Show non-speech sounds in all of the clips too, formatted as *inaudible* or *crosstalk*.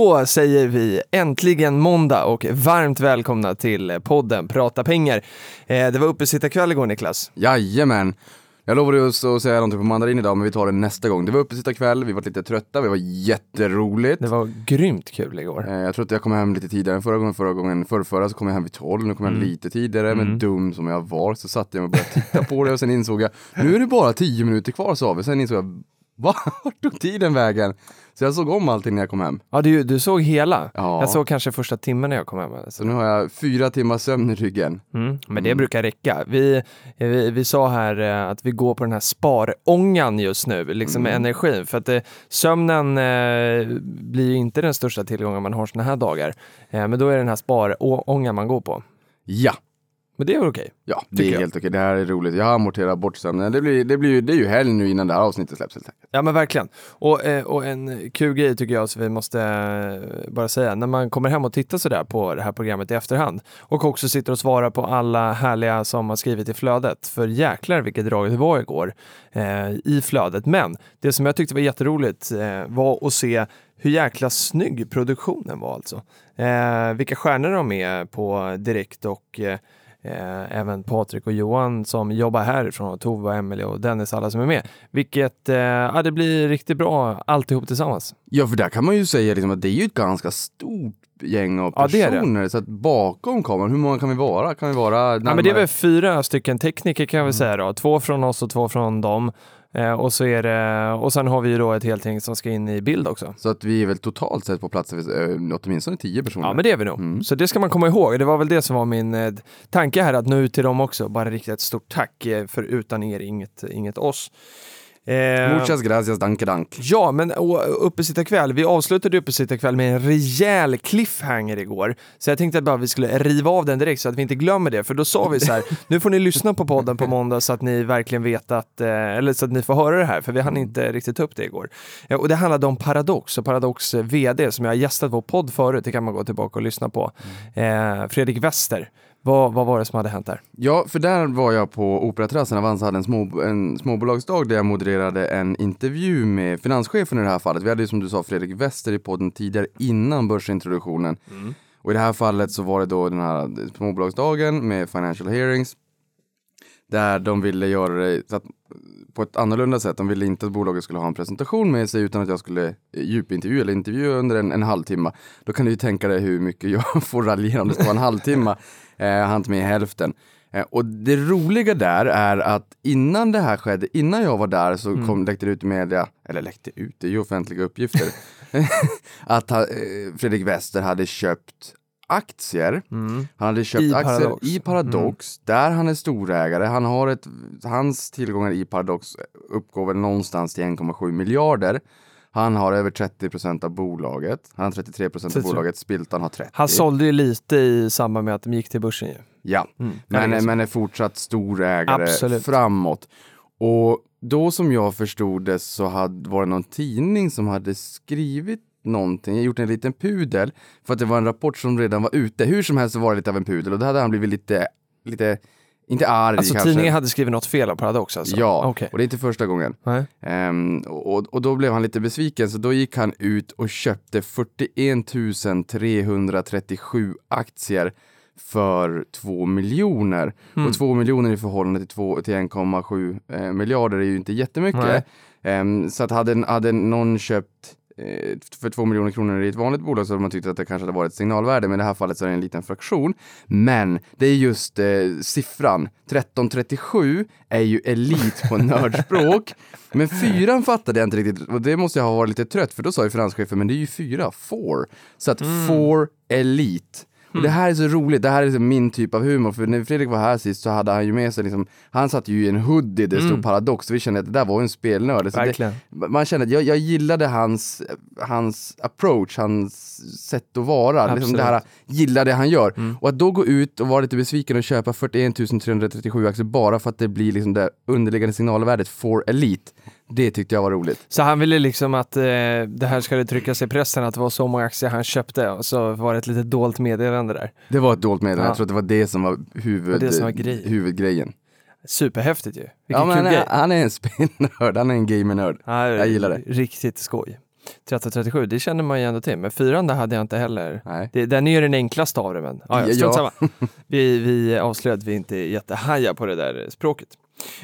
Då säger vi äntligen måndag och varmt välkomna till podden Prata pengar. Eh, det var uppesittarkväll igår Niklas. Jajamän! Jag lovade just att säga någonting på mandarin idag, men vi tar det nästa gång. Det var uppesittarkväll, vi var lite trötta, det var jätteroligt. Det var grymt kul igår. Eh, Jag tror att jag kom hem lite tidigare än förra gången, förra gången, förra, förra så kom jag hem vid 12, nu kom jag hem lite tidigare, men dum som jag var så satte jag mig och började titta på det och sen insåg jag, nu är det bara 10 minuter kvar sa vi, sen insåg jag? Vart tog tiden vägen? Så jag såg om allting när jag kom hem. Ja, du, du såg hela. Ja. Jag såg kanske första timmen när jag kom hem. Så Alltså. nu har jag fyra timmar sömn i ryggen. Mm, men det brukar räcka. Vi, vi, vi sa här eh, att vi går på den här sparångan just nu, liksom med energin. För att eh, sömnen eh, blir ju inte den största tillgången man har såna här dagar. Eh, men då är det den här sparångan man går på. Ja! Men det är väl okej. Ja, det är jag. helt okej. Det här är roligt. Jag har amorterat bort sömnen. Det, blir, det, blir, det är ju helg nu innan det här avsnittet släpps helt enkelt. Ja men verkligen. Och, eh, och en kul grej tycker jag som vi måste eh, bara säga, när man kommer hem och tittar sådär på det här programmet i efterhand och också sitter och svarar på alla härliga som har skrivit i flödet, för jäklar vilket drag det var igår eh, i flödet. Men det som jag tyckte var jätteroligt eh, var att se hur jäkla snygg produktionen var alltså. Eh, vilka stjärnor de är på direkt och eh, även Patrik och Johan som jobbar härifrån, och Tove, och Emelie och Dennis, alla som är med. Vilket, eh, ja det blir riktigt bra alltihop tillsammans. Ja, för där kan man ju säga liksom att det är ju ett ganska stort gäng av Ja, det det. personer. Så att bakom kameran, hur många kan vi vara? Kan vi vara Ja, men det är närmare- väl fyra stycken tekniker kan jag Mm. säga då. Två från oss och två från dem. Eh, och, så är det, och sen har vi ju då ett helt gäng som ska in i bild också. Så att vi är väl totalt sett på plats eh, åtminstone tio personer. Ja, men det är vi nog. Mm. Så det ska man komma ihåg. Det var väl det som var min eh, tanke här, att nå ut till dem också. Bara rikta ett stort tack, eh, för utan er inget, inget oss. Eh, Muchas gracias, danke dank. Ja, men och, uppesittarkväll. Vi avslutade uppesittarkväll med en rejäl cliffhanger igår. Så jag tänkte att bara vi skulle riva av den direkt så att vi inte glömmer det. För då sa vi så här, *laughs* nu får ni lyssna på podden på måndag så att ni verkligen vet att, eh, eller så att ni får höra det här, för vi hann inte riktigt ta upp det igår. Ja, och det handlade om Paradox och Paradox eh, VD som jag har gästat vår podd förut, det kan man gå tillbaka och lyssna på. Eh, Fredrik Wester. Vad, vad var det som hade hänt där? Ja, för där var jag på Operaterrassen. Avanza hade en, små, en småbolagsdag där jag modererade en intervju med finanschefen i det här fallet. Vi hade ju som du sa Fredrik Wester i podden tidigare innan börsintroduktionen. Och i det här fallet så var det då den här småbolagsdagen med financial hearings. Där de ville göra det så att, på ett annorlunda sätt. De ville inte att bolaget skulle ha en presentation med sig utan att jag skulle eh, djupintervjua eller intervjua under en, en halvtimme. Då kan du ju tänka dig hur mycket jag *laughs* får raljera ska vara en halvtimme. *laughs* Eh, jag hann inte med hälften. Eh, och det roliga där är att innan det här skedde, innan jag var där så kom, läckte det ut i media, eller läckte ut, det är ju offentliga uppgifter, *laughs* att ha- eh, Fredrik Wester hade köpt aktier. Han hade köpt I aktier Paradox. i Paradox, där han är storägare. Han har ett, hans tillgångar i Paradox uppgår väl någonstans till 1,7 miljarder. Han har över 30% av bolaget. Han har 33% av 33. bolaget. Spiltan har 30. Han sålde ju lite i samband med att de gick till börsen ju. Ja, Mm. men, Ja, men är fortsatt storägare Absolut. framåt. Och då som jag förstod det så hade, var det någon tidning som hade skrivit någonting, gjort en liten pudel för att det var en rapport som redan var ute. Hur som helst så var det lite av en pudel och då hade han blivit lite, lite inte arg Alltså kanske. tidningen hade skrivit något fel om Paradox alltså? Ja, Okej. och det är inte första gången. Ehm, och, och då blev han lite besviken så då gick han ut och köpte 41 337 aktier för 2 miljoner. Mm. Och 2 miljoner i förhållande till, till 1,7 eh, miljarder är ju inte jättemycket. Ehm, så att hade, hade någon köpt för 2 miljoner kronor i ett vanligt bolag så hade man tyckt att det kanske hade varit ett signalvärde, men i det här fallet så är det en liten fraktion. Men det är just eh, siffran, 1337 är ju elit på nördspråk. *laughs* Men fyran fattade jag inte riktigt och det måste jag ha varit lite trött för då sa ju finanschefen, men det är ju fyra, four. Så att four elite. Och det här är så roligt, det här är liksom min typ av humor, för när Fredrik var här sist så hade han ju med sig liksom, han satt ju i en hoodie, det stod paradox, så vi kände att det där var en spelnörd. Det, man kände att jag, jag gillade hans, hans approach, hans sätt att vara, liksom det här, gillar det han gör. Och att då gå ut och vara lite besviken och köpa 41 337 aktier bara för att det blir liksom det underliggande signalvärdet for elite, det tyckte jag var roligt. Så han ville liksom att eh, det här skulle tryckas i pressen, att det var så många aktier han köpte och så var det ett litet dolt meddelande där. Det var ett dolt meddelande, Ja. jag tror att det var det som var, huvud, Det det som var grejen. huvudgrejen. Superhäftigt ju. Vilken Ja, kul han, grej. är, han är en *laughs* spelnörd, han är en gamernörd. Ja, Jag gillar det. Riktigt skoj. 1337, det känner man ju ändå till, men fyran där hade jag inte heller. Nej. Det, den är ju den enklaste av dem, men ja, ja, Ja. samma. Vi, vi avslöjade att vi inte är jättehaja på det där språket.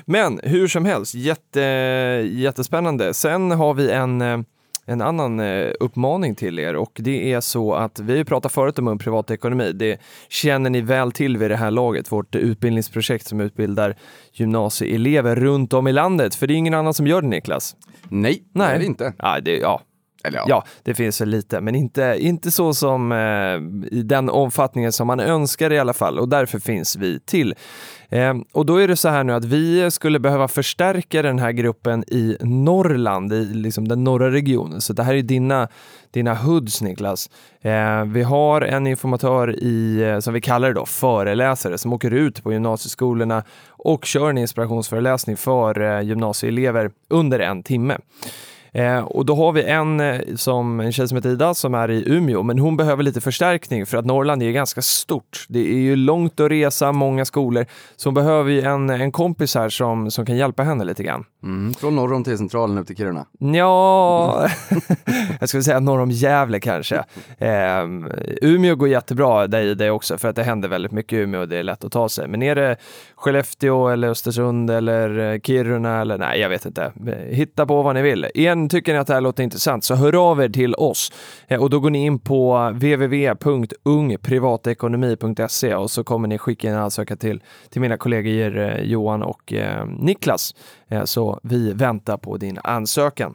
Men hur som helst, jätte, jättespännande. Sen har vi en, eh, en annan eh, uppmaning till er och det är så att vi pratat förut om Privatekonomi. Det känner ni väl till vid det här laget, vårt utbildningsprojekt som utbildar gymnasieelever runt om i landet. För det är ingen annan som gör det Niklas. Nej, Nej. det är det inte. Ja, det, ja, eller ja. Ja, det finns väl lite, men inte, inte så som eh, i den omfattningen som man önskar i alla fall och därför finns vi till. Eh, och då är det så här nu att vi skulle behöva förstärka den här gruppen i Norrland, i liksom den norra regionen. Så det här är dina, dina hoods Niklas. Eh, vi har en informatör i, eh, som vi kallar det då, föreläsare som åker ut på gymnasieskolorna och kör en inspirationsföreläsning för eh, gymnasieelever under en timme. Eh, och då har vi en, eh, som, en tjej som heter Ida som är i Umeå, men hon behöver lite förstärkning för att Norrland är ganska stort. Det är ju långt att resa, många skolor, så hon behöver ju en, en kompis här som, som kan hjälpa henne lite grann. Mm, från norr om T-centralen upp till Kiruna. Ja, *laughs* jag skulle säga norr om Gävle kanske. Eh, Umeå går jättebra där i det också för att det händer väldigt mycket i Umeå och det är lätt att ta sig. Men är det Skellefteå eller Östersund eller eh, Kiruna eller nej, jag vet inte. Hitta på vad ni vill. En, tycker ni att det här låter intressant så hör av er till oss eh, och då går ni in på www.ungprivatekonomi.se och så kommer ni skicka in en ansökan till, till mina kollegor eh, Johan och eh, Niklas. Så vi väntar på din ansökan.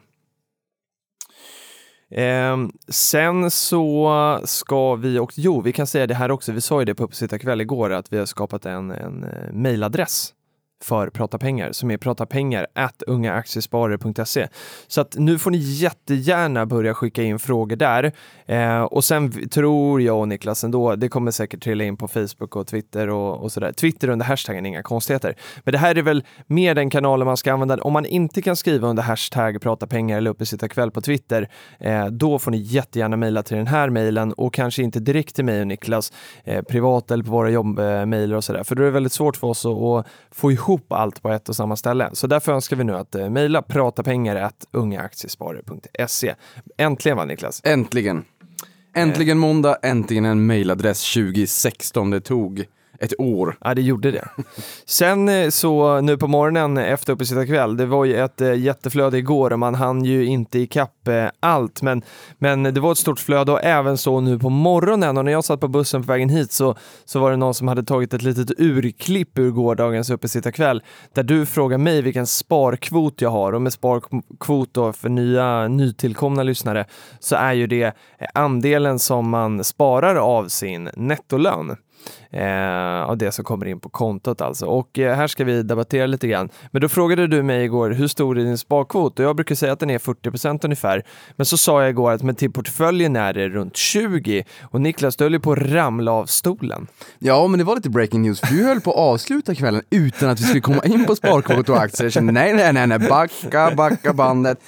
Eh, sen så ska vi, och jo, vi kan säga det här också, vi sa ju det på Uppesittarkväll igår, att vi har skapat en, en mejladress för Prata pengar som är pratapengar at ungaaktiesparare.se. Så att nu får ni jättegärna börja skicka in frågor där. Eh, och sen tror jag och Niklas ändå, det kommer säkert trilla in på Facebook och Twitter och, och sådär. Twitter under hashtaggen, inga konstigheter. Men det här är väl mer den kanalen man ska använda. Om man inte kan skriva under hashtag prata pengar eller uppesittarkväll på Twitter, eh, då får ni jättegärna mejla till den här mejlen och kanske inte direkt till mig och Niklas, eh, privat eller på våra jobbmejler eh, och sådär. För då är det väldigt svårt för oss att, att få ihop ihop allt på ett och samma ställe. Så därför önskar vi nu att eh, mejla pratapengar ungaaktiesparare.se. Äntligen va Niklas? Äntligen. Äntligen måndag, äntligen en mejladress 2016. Det tog ett år. Ja, det gjorde det. Sen eh, så nu på morgonen efter uppesittarkväll, det var ju ett eh, jätteflöde igår och man hann ju inte ikapp eh, allt, men, men det var ett stort flöde och även så nu på morgonen och när jag satt på bussen på vägen hit så, så var det någon som hade tagit ett litet urklipp ur gårdagens uppesittarkväll där du frågar mig vilken sparkvot jag har och med sparkvot då för nya nytillkomna lyssnare så är ju det andelen som man sparar av sin nettolön eh, av det som kommer in på kontot alltså. Och eh, här ska vi debattera lite grann. Men då frågade du mig igår, hur stor är din sparkvot? Och jag brukar säga att den är 40% ungefär. Men så sa jag igår att men till portföljen är det runt 20. Och Niklas, du höll ju på att ramla av stolen. Ja, men det var lite breaking news. för Du höll på att avsluta kvällen utan att vi skulle komma in på sparkonto och aktier. Jag kände nej, nej, nej, nej, backa, backa bandet.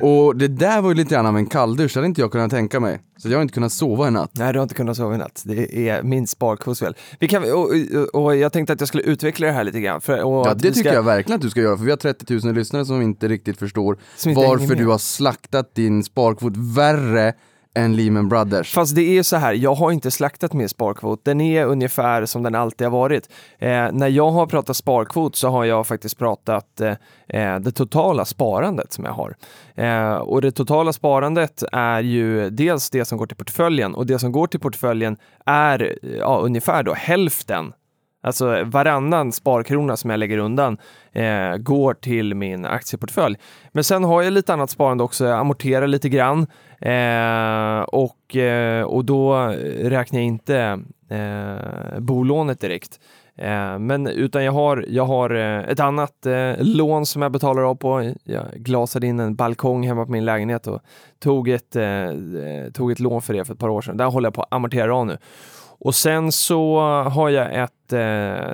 Och det där var ju lite grann av en kalldusch, det hade inte jag kunnat tänka mig. Så jag har inte kunnat sova i natt. Nej, du har inte kunnat sova i natt. Det är min sparkvot väl. Vi kan, och, och, jag tänkte att jag skulle utveckla det här lite grann. För, Ja, det tycker ska- jag verkligen att du ska göra, för vi har 30 000 lyssnare som inte riktigt förstår inte varför du har slaktat din sparkvot värre än Lehman Brothers. Fast det är så här, jag har inte slaktat min sparkvot. Den är ungefär som den alltid har varit. Eh, när jag har pratat sparkvot så har jag faktiskt pratat eh, eh det totala sparandet som jag har. Eh, och det totala sparandet är ju dels det som går till portföljen och det som går till portföljen är eh, ja, ungefär då hälften Alltså varannan sparkrona som jag lägger undan eh, går till min aktieportfölj. Men sen har jag lite annat sparande också. Jag amorterar lite grann eh, och, eh, och då räknar jag inte eh, bolånet direkt. Eh, men utan jag har, jag har eh, ett annat eh, lån som jag betalar av på. Jag glasade in en balkong hemma på min lägenhet och tog ett, eh, tog ett lån för det för ett par år sedan. Där håller jag på att amortera av nu. Och sen så har jag ett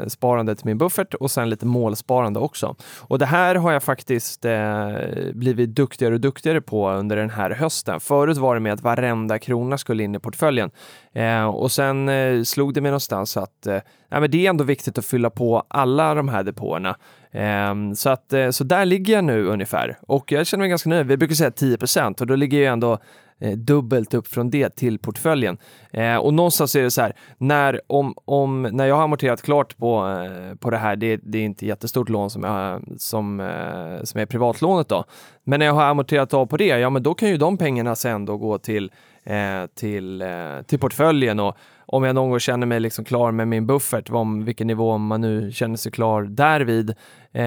sparande till min buffert och sen lite målsparande också. Och det här har jag faktiskt eh, blivit duktigare och duktigare på under den här hösten. Förut var det med att varenda krona skulle in i portföljen. Eh, och sen eh, slog det mig någonstans att eh, ja, men det är ändå viktigt att fylla på alla de här depåerna. Eh, så, att, eh, så där ligger jag nu ungefär och jag känner mig ganska nöjd. Vi brukar säga 10% och då ligger jag ändå Eh, dubbelt upp från det till portföljen. Eh, och någonstans är det så här, när, om, om, när jag har amorterat klart på, eh, på det här, det, det är inte jättestort lån som, jag, som, eh, som är privatlånet då, men när jag har amorterat av på det, ja men då kan ju de pengarna sen då gå till, eh, till, eh, till portföljen. Och om jag någon gång känner mig liksom klar med min buffert, om vilken nivå man nu känner sig klar därvid, eh,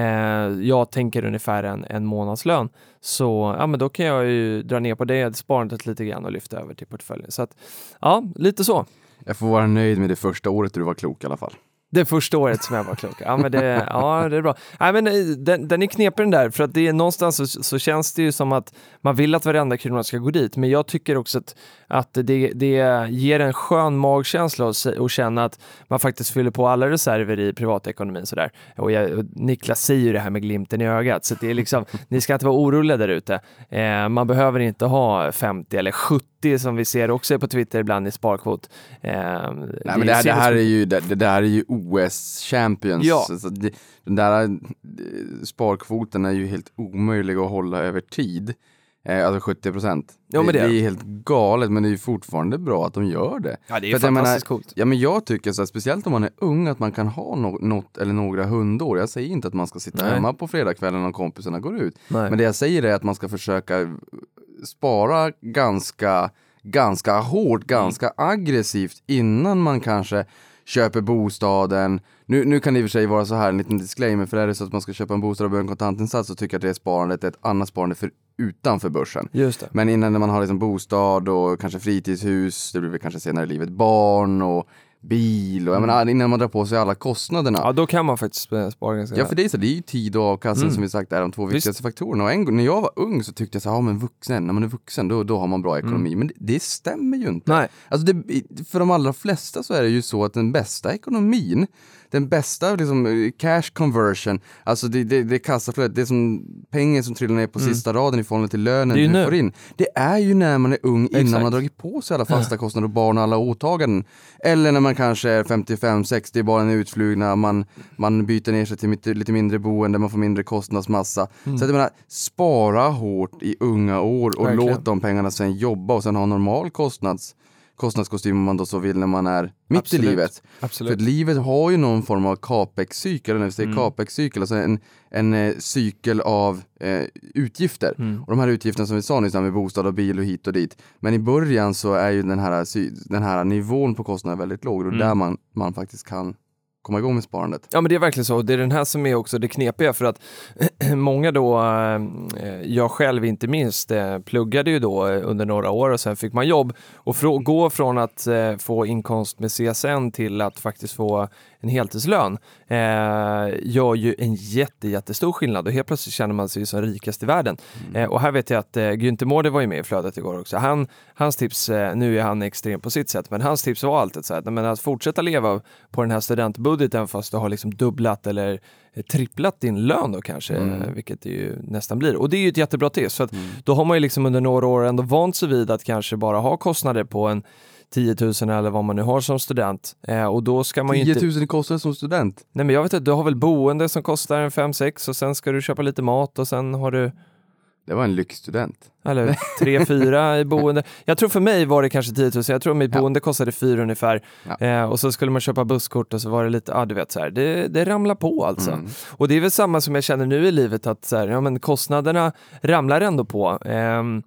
jag tänker ungefär en, en månadslön, så ja, men då kan jag ju dra ner på det sparandet lite grann och lyfta över till portföljen. Så att, ja, lite så. Jag får vara nöjd med det första året du var klok i alla fall. Det första året som jag var klok. Ja, men det, ja, det är bra. Nej, men eh, den, den är knepig den där, för att det är någonstans så, så känns det ju som att man vill att varenda krona ska gå dit, men jag tycker också att, att det, det ger en skön magkänsla att att känna att man faktiskt fyller på alla reserver i privatekonomin sådär. Och, jag, och Niklas säger ju det här med glimten i ögat, så det är liksom, ni ska inte vara oroliga där ute. Eh, man behöver inte ha 50 eller 70 som vi ser också på Twitter ibland i sparkvot. Eh, Nej, men det, här, det, här är ju, det, det där är ju OS champions. Ja. Så det, den där eh, sparkvoten är ju helt omöjlig att hålla över tid. Eh, alltså 70 procent. Ja, det är det är helt galet, men det är fortfarande bra att de gör det. Ja, det är För fantastiskt coolt. Ja, men jag tycker så här, speciellt om man är ung, att man kan ha no något eller några hundår. Jag säger inte att man ska sitta Nej. hemma på fredagskvällen när kompisarna går ut. Nej. Men det jag säger är att man ska försöka spara ganska, ganska hårt, ganska aggressivt innan man kanske köper bostaden. Nu, nu kan det i och för sig vara så här, en liten disclaimer, för är det så att man ska köpa en bostad och behöver en kontantinsats så tycker jag att det sparandet är ett annat sparande för utanför börsen. Men innan när man har liksom bostad och kanske fritidshus, det blir väl kanske senare i livet barn och bil och jag menar, innan man drar på sig alla kostnaderna. Ja, då kan man faktiskt spara ganska Ja, för det är så, det är ju tid och avkastning Mm. som vi sagt är de två Visst. viktigaste faktorerna. Och en, när jag var ung så tyckte jag så här, ja men vuxen, när man är vuxen då, då har man bra ekonomi. Men det, det stämmer ju inte. Mm. Nej, Alltså det, för de allra flesta så är det ju så att den bästa ekonomin, den bästa liksom, cash conversion, alltså det, det, det kassaflödet, det som pengar som trillar ner på sista raden i förhållande till lönen Mm. Du nu. får in. Det är ju när man är ung innan Exakt. man har dragit på sig alla fasta kostnader och barn och alla åtaganden. Eller när man kanske är 55-60, barnen är utflugna, man, man byter ner sig till lite mindre boende, man får mindre kostnadsmassa. Mm. Så att jag menar, spara hårt i unga år och Verkligen. låt de pengarna sen jobba och sen ha normal kostnads kostnadskostym om man då så vill när man är mitt Absolut. i livet. För absolut. att livet har ju någon form av capex-cykel, mm. capex-cykel, alltså en, en eh, cykel av eh, utgifter. Mm. Och de här utgifterna som vi sa nyss, med bostad och bil och hit och dit. Men i början så är ju den här, sy- den här nivån på kostnaden väldigt låg och Mm. där man, man faktiskt kan komma igång med sparandet. Ja men det är verkligen så. Det är den här som är också det knepiga för att *clears throat* många då, eh, jag själv inte minst, eh, pluggade ju då eh, under några år och sen fick man jobb. Och gå från att få inkomst med CSN till att faktiskt få en heltidslön eh, gör ju en jätte, jättestor skillnad och helt plötsligt känner man sig som rikast i världen. Eh, och här vet jag att eh, Günther Mårder var ju med i flödet igår också. Han, hans tips, eh, nu är han extrem på sitt sätt, men hans tips var alltid så här, men att fortsätta leva på den här studentbudgeten fast du har liksom dubblat eller eh, tripplat din lön då kanske, eh, vilket det ju nästan blir. Och det är ju ett jättebra tips, för att då har man ju liksom under några år ändå vant sig vid att kanske bara ha kostnader på en 10 000 eller vad man nu har som student. Eh, och då ska man ju 10 inte... 000 kostar som student. Nej men jag vet inte, du har väl boende som kostar en 5-6 och sen ska du köpa lite mat och sen har du Det var en lyxstudent. eller 3-4 *laughs* i boende. Jag tror för mig var det kanske 10 000, jag tror mitt Ja. boende kostade 4 ungefär. Ja. Eh, och så skulle man köpa busskort och så var det lite, ja du vet så här, det, det ramlar på alltså. Mm. Och det är väl samma som jag känner nu i livet att så här, ja, men kostnaderna ramlar ändå på. Ehm,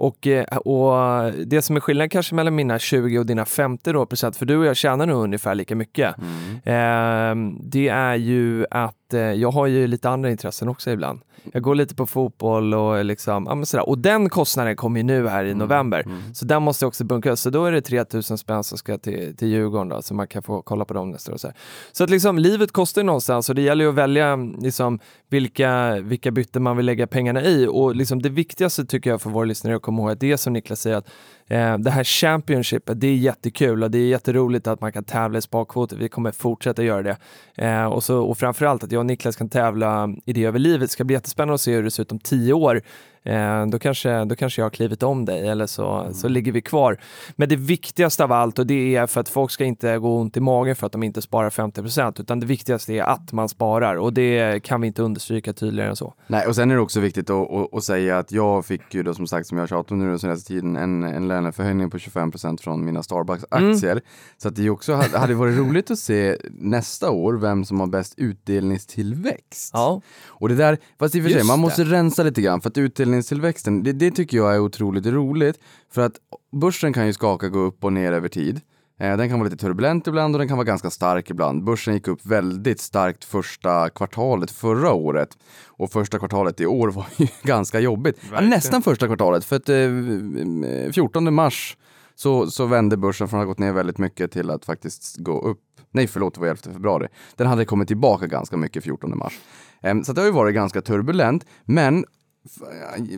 och, eh, och det som är skillnaden kanske mellan mina 20 och dina 50 då, procent, för du och jag tjänar nog ungefär lika mycket. Mm. Ehm, det är ju att eh, jag har ju lite andra intressen också ibland. jag går lite på fotboll och liksom, ja men sådär. Och den kostnaden kommer ju nu här i november. Så den måste också bunkras. Så då är det 3000 spänn som ska till, till Djurgården då, så man kan få kolla på dem nästa år. Så, här. så att liksom livet kostar ju någonstans och det gäller ju att välja liksom vilka, vilka byten man vill lägga pengarna i. Och liksom det viktigaste tycker jag för våra lyssnare att komma ihåg. Att det som Niklas säger att Eh, det här Championshipet, det är jättekul och det är jätteroligt att man kan tävla i sparkvoter. Vi kommer fortsätta göra det. Eh, och, så, och framförallt att jag och Niklas kan tävla i det över livet. Det ska bli jättespännande att se hur det ser ut om tio år. Eh, då, kanske, då kanske jag har klivit om dig eller så, mm. så ligger vi kvar. Men det viktigaste av allt och det är för att folk ska inte gå ont i magen för att de inte sparar 50% utan det viktigaste är att man sparar och det kan vi inte understryka tydligare än så. Nej, och sen är det också viktigt att, att, att säga att jag fick ju då som sagt, som jag har tjatat om nu den senaste tiden, en, en löneförhöjning på 25% från mina Starbucks-aktier. Mm. Så att det också hade varit roligt att se nästa år vem som har bäst utdelningstillväxt. Ja. Och det där, fast i och för sig, man måste rensa lite grann för att utdelningstillväxten, det, det tycker jag är otroligt roligt. För att börsen kan ju skaka, gå upp och ner över tid. Eh, den kan vara lite turbulent ibland och den kan vara ganska stark ibland. Börsen gick upp väldigt starkt första kvartalet förra året. Och första kvartalet i år *laughs* var ju ganska jobbigt. Ja, nästan första kvartalet, för att eh, 14 mars så, så vände börsen från att ha gått ner väldigt mycket till att faktiskt gå upp. Nej, förlåt, det var 11 februari. Den hade kommit tillbaka ganska mycket 14 mars. Eh, så det har ju varit ganska turbulent, men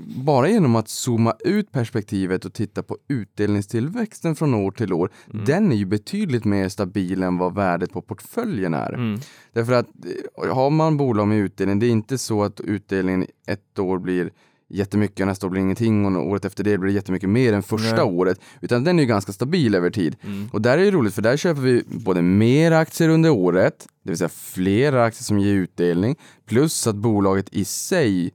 bara genom att zooma ut perspektivet och titta på utdelningstillväxten från år till år, mm. den är ju betydligt mer stabil än vad värdet på portföljen är. Mm. Därför att eh, har man bolag med utdelning, det är inte så att utdelningen ett år blir jättemycket och nästa år blir ingenting och året efter det blir det jättemycket mer än första Nej. året. Utan den är ju ganska stabil över tid. Mm. Och där är det roligt för där köper vi både mer aktier under året, det vill säga fler aktier som ger utdelning, plus att bolaget i sig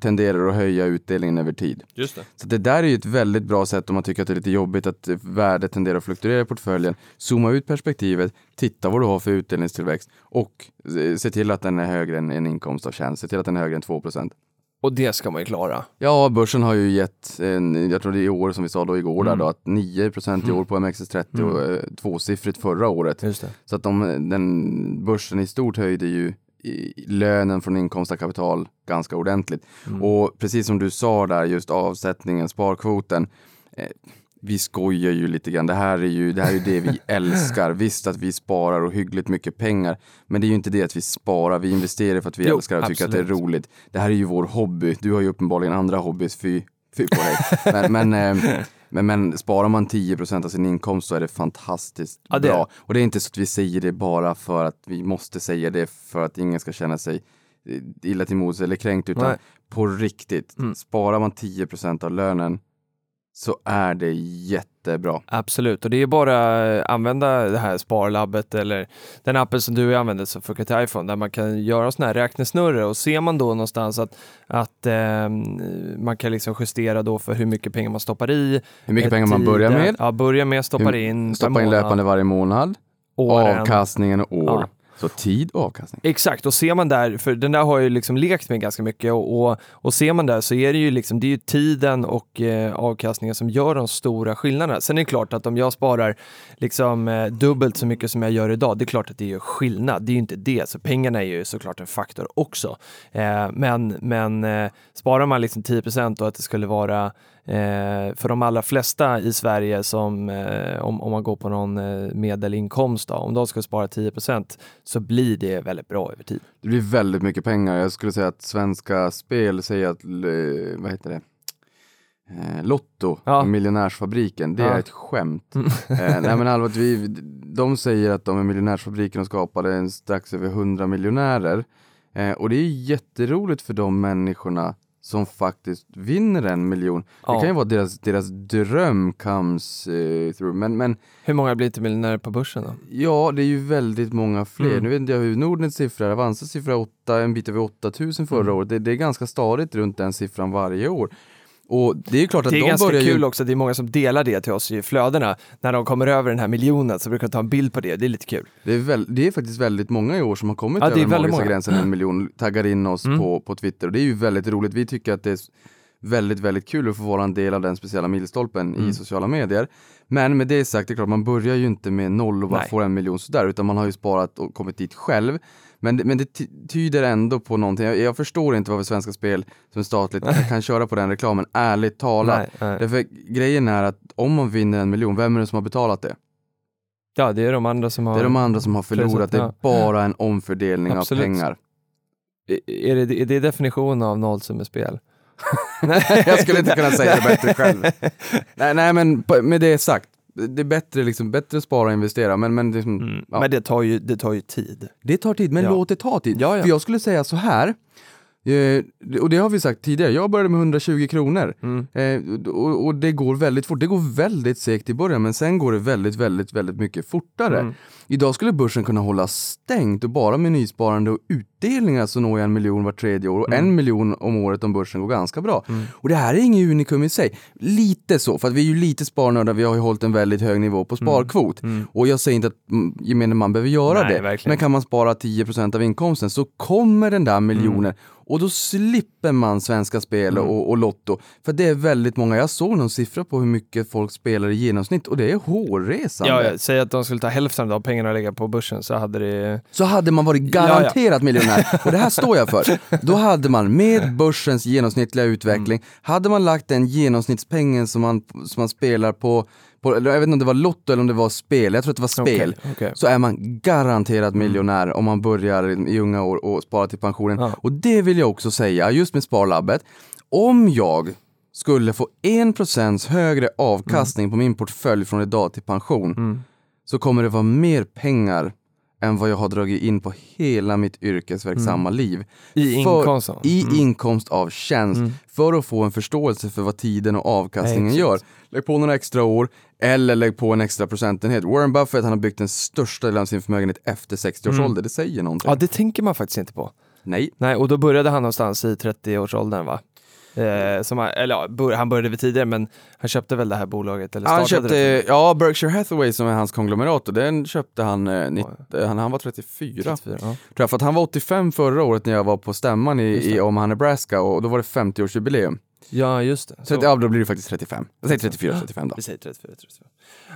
tenderar att höja utdelningen över tid. Just det. Så det där är ju ett väldigt bra sätt om man tycker att det är lite jobbigt att värdet tenderar att fluktuera i portföljen. Zooma ut perspektivet, titta vad du har för utdelningstillväxt och se till att den är högre än en inkomst av tjänst. Se till att den är högre än 2% och det ska man ju klara. Ja, börsen har ju gett, en, jag tror det är i år som vi sa då igår, mm. där då, att 9% i år mm. på OMXS30 mm. och eh, tvåsiffrigt förra året. Så att de, den, börsen i stort höjde ju lönen från inkomst av kapital ganska ordentligt. Mm. Och precis som du sa där, just avsättningen, sparkvoten. Eh, vi skojar ju lite grann. Det här är ju det, här är det vi *laughs* älskar. Visst att vi sparar och hyggligt mycket pengar, men det är ju inte det att vi sparar. Vi investerar för att vi jo, älskar och tycker absolut. att det är roligt. Det här är ju vår hobby. Du har ju uppenbarligen andra hobbys, fy, fy på dig. men, men *laughs* eh, Men, men sparar man 10% av sin inkomst så är det fantastiskt ja, det bra. Och det är inte så att vi säger det bara för att vi måste säga det för att ingen ska känna sig eh, illa till mods eller kränkt utan Nej. på riktigt. Mm. Sparar man 10% av lönen så är det jättebra. Absolut, och det är bara att använda det här sparlabbet eller den appen som du använder som funkar till iPhone där man kan göra sådana här räknesnurror och ser man då någonstans att, att eh, man kan liksom justera då för hur mycket pengar man stoppar i. Hur mycket pengar man börjar med. Ja, börjar med, stoppar in. Stoppa in löpande varje månad. Åren. Avkastningen och år. Ja. Så tid och avkastning. Exakt, och ser man där, för den där har jag ju liksom lekt med ganska mycket och, och, och ser man där så är det ju liksom, det är ju tiden och eh, avkastningen som gör de stora skillnaderna. Sen är det klart att om jag sparar liksom eh, dubbelt så mycket som jag gör idag, det är klart att det gör skillnad. Det är ju inte det, så pengarna är ju såklart en faktor också. Eh, men men eh, sparar man liksom 10 och att det skulle vara Eh, för de allra flesta i Sverige som, eh, om, om man går på någon eh, medelinkomst, då, om de ska spara 10% så blir det väldigt bra över tid. Det blir väldigt mycket pengar. Jag skulle säga att Svenska Spel säger att, eh, vad heter det? Eh, Lotto, ja. miljonärsfabriken, det ja. är ett skämt. Mm. nej men allvarligt, vi, de säger att de är miljonärsfabriken och skapade strax över 100 miljonärer. Och det är jätteroligt för de människorna som faktiskt vinner en miljon. Ja. Det kan ju vara deras, deras dröm comes uh, through. Men, men, hur många blir inte miljonärer på börsen då? Ja, det är ju väldigt många fler. Mm. Nu vet inte jag hur Nordnets siffra är. Avanzas siffra är 8, en bit över 8000 förra mm. året. Det, det, är ganska stadigt runt den siffran varje år. Och det är klart att det är de ganska kul ju... också, det är många som delar det till oss i flödena. När de kommer över den här miljonen så brukar de ta en bild på det, det är lite kul. Det är, väl, det är faktiskt väldigt många i år som har kommit ja, över magiska gränsen en miljon, taggar in oss mm. på, på Twitter och det är ju väldigt roligt. Vi tycker att det är väldigt, väldigt kul att få vara en del av den speciella milstolpen Mm. i sociala medier. Men med det sagt, det är klart, man börjar ju inte med noll och bara Nej. får en miljon sådär, utan man har ju sparat och kommit dit själv. Men, men det ty- tyder ändå på någonting. Jag, jag förstår inte varför Svenska Spel som är statligt kan, kan köra på den reklamen, ärligt talat. Nej, nej. Därför grejen är att om man vinner en miljon, vem är det som har betalat det? Ja, det är de andra som har... Det är de andra som har förlorat, det är bara en omfördelning Absolut. av pengar. Är det, är det definitionen av nollsummespel? *laughs* jag skulle inte kunna säga det bättre själv. Nej, nej men med det sagt, det är bättre, liksom, bättre spara och investera, men, men liksom, Mm. ja. Men det tar, ju, det tar ju tid. det tar tid, men Ja. låt det ta tid. Ja, ja. För jag skulle säga så här, eh, och det har vi sagt tidigare, jag började med 120 kronor. Mm. Eh, och, och det går väldigt fort, det går väldigt segt i början men sen går det väldigt, väldigt, väldigt mycket fortare. Mm. Idag skulle börsen kunna hålla stängt och bara med nysparande och utdelningar så når jag en miljon var tredje år och Mm. en miljon om året om börsen går ganska bra. Och det här är inget unikum i sig. Lite så, för att vi är ju lite sparnördar, vi har ju hållit en väldigt hög nivå på sparkvot. Och jag säger inte att mm, gemene man behöver göra Nej, det, verkligen. men kan man spara 10% av inkomsten så kommer den där miljonen och då slipper man Svenska Spel och, och Lotto. För det är väldigt många, jag såg någon siffra på hur mycket folk spelar i genomsnitt och det är hårresande. Ja, ja, säg att de skulle ta hälften av pengarna och lägga på börsen så hade det... Så hade man varit garanterat miljonär, *laughs* och det här står jag för. Då hade man med börsens genomsnittliga utveckling, hade man lagt den genomsnittspengen som man, som man spelar på, på eller jag vet inte om det var Lotto eller om det var spel, jag tror att det var spel. Okej, okej. så är man garanterat miljonär om man börjar i i unga år och sparar till pensionen. Ja. Och det vill jag också säga, just med Sparlabbet, om jag skulle få 1% högre avkastning på min portfölj från idag till pension, Mm. så kommer det vara mer pengar än vad jag har dragit in på hela mitt yrkesverksamma liv. Mm. I För- inkomsten? I Mm. inkomst av tjänst, för att få en förståelse för vad tiden och avkastningen Exakt. gör. Lägg på några extra år, eller lägg på en extra procentenhet. Warren Buffett han har byggt den största delen av sin förmögenhet efter 60 års Mm. ålder, det säger någonting. Ja, det tänker man faktiskt inte på. Nej, Nej, och då började han någonstans i 30-årsåldern va? Eh, som han, eller ja, bör, han började väl tidigare men han köpte väl det här bolaget eller han köpte, det. ja Berkshire Hathaway som är hans konglomerat och den köpte han, eh, nitt, eh, han, han var 34. 34, ja. Tror jag, för att han var 85 förra året när jag var på stämman i, i Omaha, Nebraska och då var det 50-årsjubileum. Ja, just det. Så, Så, ja, då blir det faktiskt 35. Jag säger 34, 35 då. vi säger 34, 34.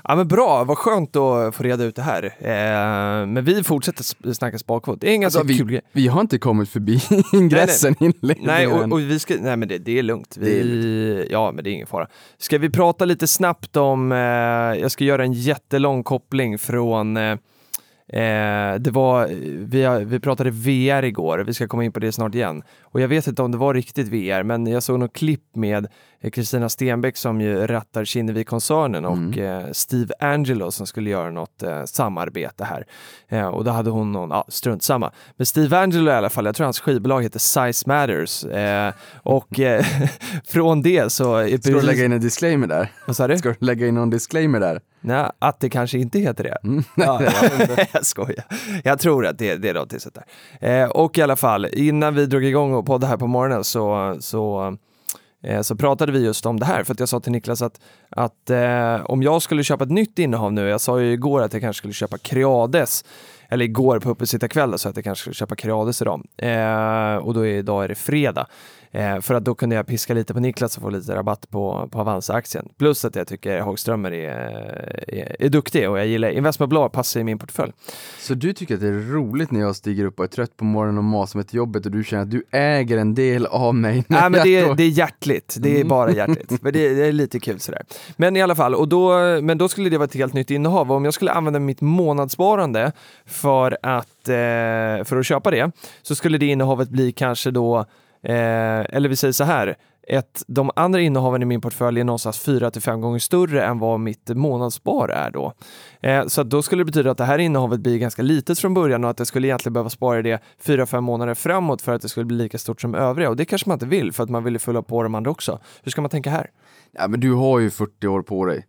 Ja men bra, vad skönt att få reda ut det här. Eh, men vi fortsätter snacka sparkvot. Det är en ganska Alltså, kul grej. Vi har inte kommit förbi ingressen inledningen Nej, och, än. och vi ska, nej men det, det är lugnt. Vi, Det är Ja, men det är ingen fara. Ska vi prata lite snabbt om, eh, jag ska göra en jättelång koppling från eh, Eh, det var, vi, har- vi pratade VR igår, vi ska komma in på det snart igen. Och jag vet inte om det var riktigt VR, men jag såg något klipp med Kristina Stenbeck som ju rattar Kinnevik-koncernen och eh, Steve Angelo som skulle göra något eh, samarbete här. Eh, och då hade hon någon, ja strunt samma. Men Steve Angelo i alla fall, jag tror hans skivbolag heter Size Matters. Eh, och eh, *laughs* från det så... är Ska du lägga in en disclaimer där? Vad sa du? Ska du lägga in någon disclaimer där? Nej, att det kanske inte heter det. Mm. Ja, *laughs* *laughs* jag skojar. Jag tror att det, det är något sånt där. Eh, och i alla fall, innan vi drog igång och poddade här på morgonen så, så, eh, Eh, så pratade vi just om det här. För att jag sa till Niklas att, att eh, om jag skulle köpa ett nytt innehav nu, jag sa ju igår att jag kanske skulle köpa Creades, eller igår på uppesittarkvällen så att jag kanske skulle köpa Creades idag. Eh, och då är idag är det fredag. Eh, för att då kunde jag piska lite på Niklas och få lite rabatt på, på Avanza-aktien. Plus att jag tycker Hagströmer är, är, är duktig och jag gillar investmentbolag passar i min portfölj. Så du tycker att det är roligt när jag stiger upp och är trött på morgonen och masar mig till jobbet och du känner att du äger en del av mig? Nej men det är, det är hjärtligt, det är bara *laughs* hjärtligt. Men det, det är lite kul sådär. Men i alla fall, och då, men då skulle det vara ett helt nytt innehav. Och om jag skulle använda mitt månadssparande för att, eh, för att köpa det, så skulle det innehavet bli kanske då, eh, eller vi säger så här, ett, de andra innehaven i min portfölj är någonstans 4 till 5 gånger större än vad mitt månadsspar är då. Eh, så då skulle det betyda att det här innehavet blir ganska litet från början och att jag skulle egentligen behöva spara det 4-5 månader framåt för att det skulle bli lika stort som övriga. Och det kanske man inte vill för att man vill ju fylla på de andra också. Hur ska man tänka här? Ja, men du har ju 40 år på dig.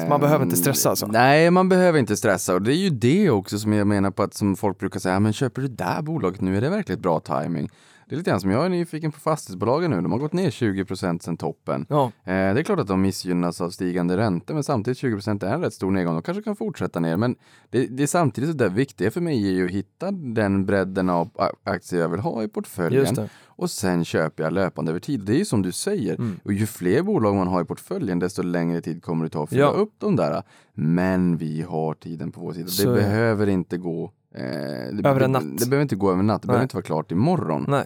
Så man behöver inte stressa alltså? Nej, man behöver inte stressa och det är ju det också som jag menar på att som folk brukar säga, "Ja, men köper du det där bolaget nu, är det verkligen bra timing? Det är lite grann som jag är nyfiken på fastighetsbolagen nu. De har gått ner 20% sedan toppen. Ja, Eh, det är klart att de missgynnas av stigande räntor, men samtidigt 20% är en rätt stor nedgång. De kanske kan fortsätta ner, men det, det är samtidigt så det viktiga för mig är ju att hitta den bredden av aktier jag vill ha i portföljen och sen köper jag löpande över tid. Det är ju som du säger, Mm. och ju fler bolag man har i portföljen, desto längre tid kommer det ta att fylla Ja. upp de där. Men vi har tiden på vår sida. Så det. behöver inte gå eh, det, Över en det, natt. Det behöver inte gå över en natt. Det behöver Nej. inte vara klart imorgon. Nej.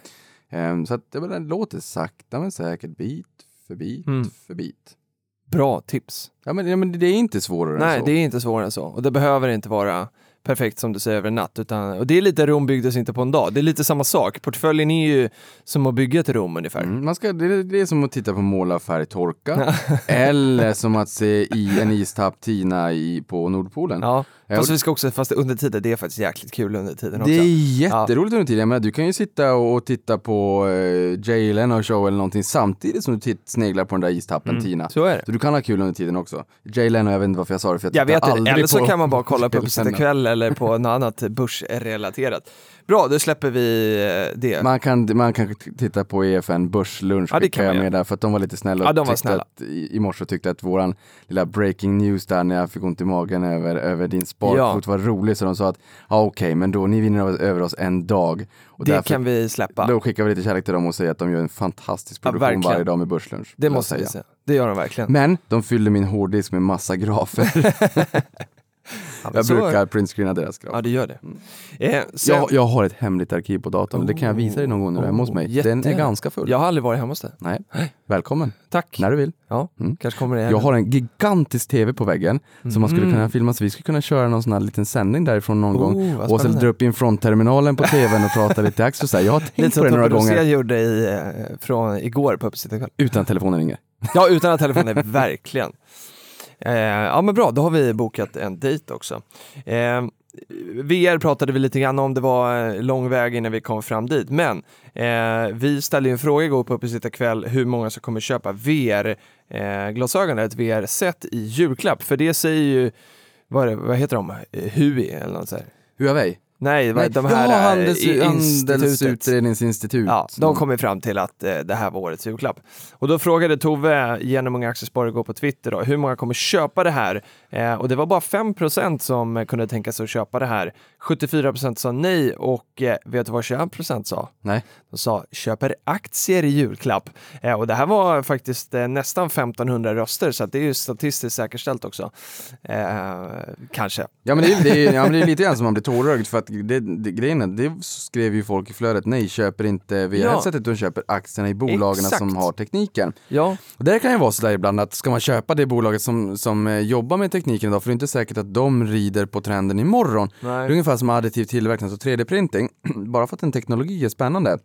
Ehm, så att det, låter sakta men säkert, bit för bit Mm. för bit. Bra tips. Ja men, ja, men det är inte svårare Nej, än så. det är inte svårare än så. Och det behöver inte vara perfekt som du säger över en natt. Utan, och det är lite Rom byggdes inte på en dag. Det är lite samma sak. Portföljen är ju som att bygga ett Rom ungefär. Mm, man ska, det, är- det är som att titta på målarfärg torka eller *laughs* som att se i en istapp tina i, på Nordpolen. Ja, fast vi ska också, fast under tiden, det är faktiskt jäkligt kul under tiden också. Det är jätteroligt under tiden. Menar, du kan ju sitta och titta på eh, Jay Leno show eller någonting samtidigt som du titt, sneglar på den där istappen Tina. Mm. Så är det. Så du kan ha kul under tiden också. Jay Leno, jag vet inte varför jag sa det för jag, Jag vet aldrig eller så kan man bara kolla på *laughs* Jay Leno. Uppsitta kväll eller på något annat börsrelaterat. Bra, då släpper vi eh, det. Man kan, man kan titta på EFN Börslunch Ja, det kan jag med där för att de var lite snälla. Ja, de var snälla. Att, i, morse tyckte att våran lilla breaking news där när jag fick ont i magen över, över din sparkvot var rolig så de sa att ja okej men då ni vinner över- oss en dag. Och det därför, kan vi släppa. Då skickar vi lite kärlek till dem och säger att de gör en fantastisk Ja, produktion verkligen. varje dag med Börslunch. det måste vi säga. Det gör de verkligen. Men de fyller min hårddisk med massa grafer. *laughs* Ja, jag så- brukar printscreena deras grafer. Ja, det gör det. Eh, sen, Jag, jag har ett hemligt arkiv på datorn, det kan jag visa dig någon gång när du är hemma hos mig. Den är ganska full. Jag har aldrig varit hemma hos dig. Nej, välkommen. Tack. När du vill. Ja, Mm. kanske kommer det Jag har en gigantisk tv på väggen som man skulle Mm. kunna filma, så vi skulle kunna köra någon sån här liten sändning därifrån någon gång. Oh, vad Och spännande. dra upp in frontterminalen på *laughs* tvn och prata lite och så här. Jag har tänkt Lite på det några gånger gjorde i, eh, från igår på Uppsitta kväll. utan telefonen ringer. Ja, utan att telefonen, *laughs* verkligen. Eh, ja, men bra, då har vi bokat en dejt också. Eh, VR pratade vi lite grann om, det var eh, lång väg innan vi kom fram dit, men eh, vi ställde ju en fråga igår på Uppesitta kväll hur många som kommer köpa VR-glasögon, eh, ett VR-set i julklapp, för det säger ju, vad, är det, vad heter de, eh, HUI eller något sånt. Huawei? Nej, Nej, de här ja, eh, handels, i- institutet. Handelsutredningsinstitut. Ja, de kom ju fram till att eh, det här var årets julklapp. Och då frågade Tove genom Unga Aktiesparare går på Twitter då, hur många kommer köpa det här? Eh, och det var bara 5% som kunde tänka sig att köpa det här. 74% sa nej och eh, vet du vad 21 sa? Nej. De sa köper aktier i julklapp. Eh, och det här var faktiskt eh, nästan 1500 röster så att det är ju statistiskt säkerställt också. Kanske. Ja men, det är, det, är, ja men det är lite grann som man blir tårögd för att det, det, grejen är, det skrev ju folk i flödet, nej köper inte VR-headsetet utan köper aktierna i bolagen som har tekniken. Ja, Och där kan ju vara sådär ibland att ska man köpa det bolaget som, som eh, jobbar med tekniken idag, för det är inte säkert att de rider på trenden imorgon. Det är nej. ungefär som additiv tillverkning, så 3D-printing, *clears throat* bara för att en teknologi är spännande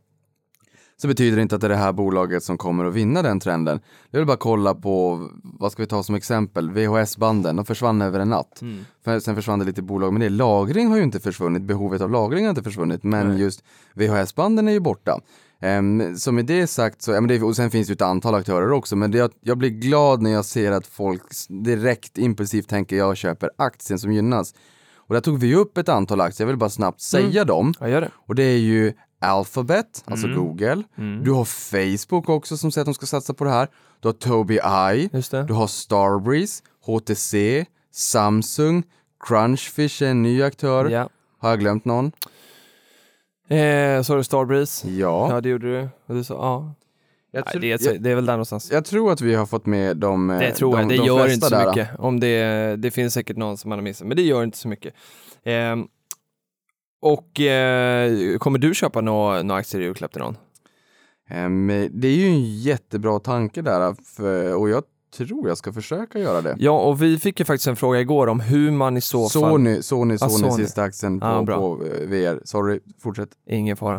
så betyder det inte att det är det här bolaget som kommer att vinna den trenden. Jag vill bara kolla på, vad ska vi ta som exempel, VHS-banden, de försvann över en natt. Mm. För, sen försvann det lite bolag, men det lagring har ju inte försvunnit, behovet av lagring har inte försvunnit, men Nej. just VHS-banden är ju borta. Um, så med det sagt, så, ja, men det, och sen finns det ett antal aktörer också, men det, jag, jag blir glad när jag ser att folk direkt impulsivt tänker jag köper aktien som gynnas. Och där tog vi upp ett antal aktier, jag vill bara snabbt säga dem. Gör det. Och det är ju Alphabet, alltså Mm. Google. Mm. Du har Facebook också som säger att de ska satsa på det här. Du har Tobii Eye. Du har Starbreeze, HTC, Samsung, Crunchfish är en ny aktör. Ja. Har jag glömt någon? Eh, har du Starbreeze. Ja. Ja, det gjorde du. Och du sa, ja. Jag, Nej, tr- det, är, jag, det är väl där någonstans. jag tror att vi har fått med de eh, Det tror de, jag, det de gör inte så där. mycket. Om det, det finns säkert någon som man har missat, men det gör inte så mycket. Ehm, och eh, kommer du köpa några nå aktier i julklapp till någon? Ehm, det är ju en jättebra tanke där för, och jag tror jag ska försöka göra det. Ja, och vi fick ju faktiskt en fråga igår om hur man i så fall... Sony, Sony, Ah, Sony, Sony. sista aktien på, Ah, på eh, VR. Sorry, fortsätt. Ingen fara.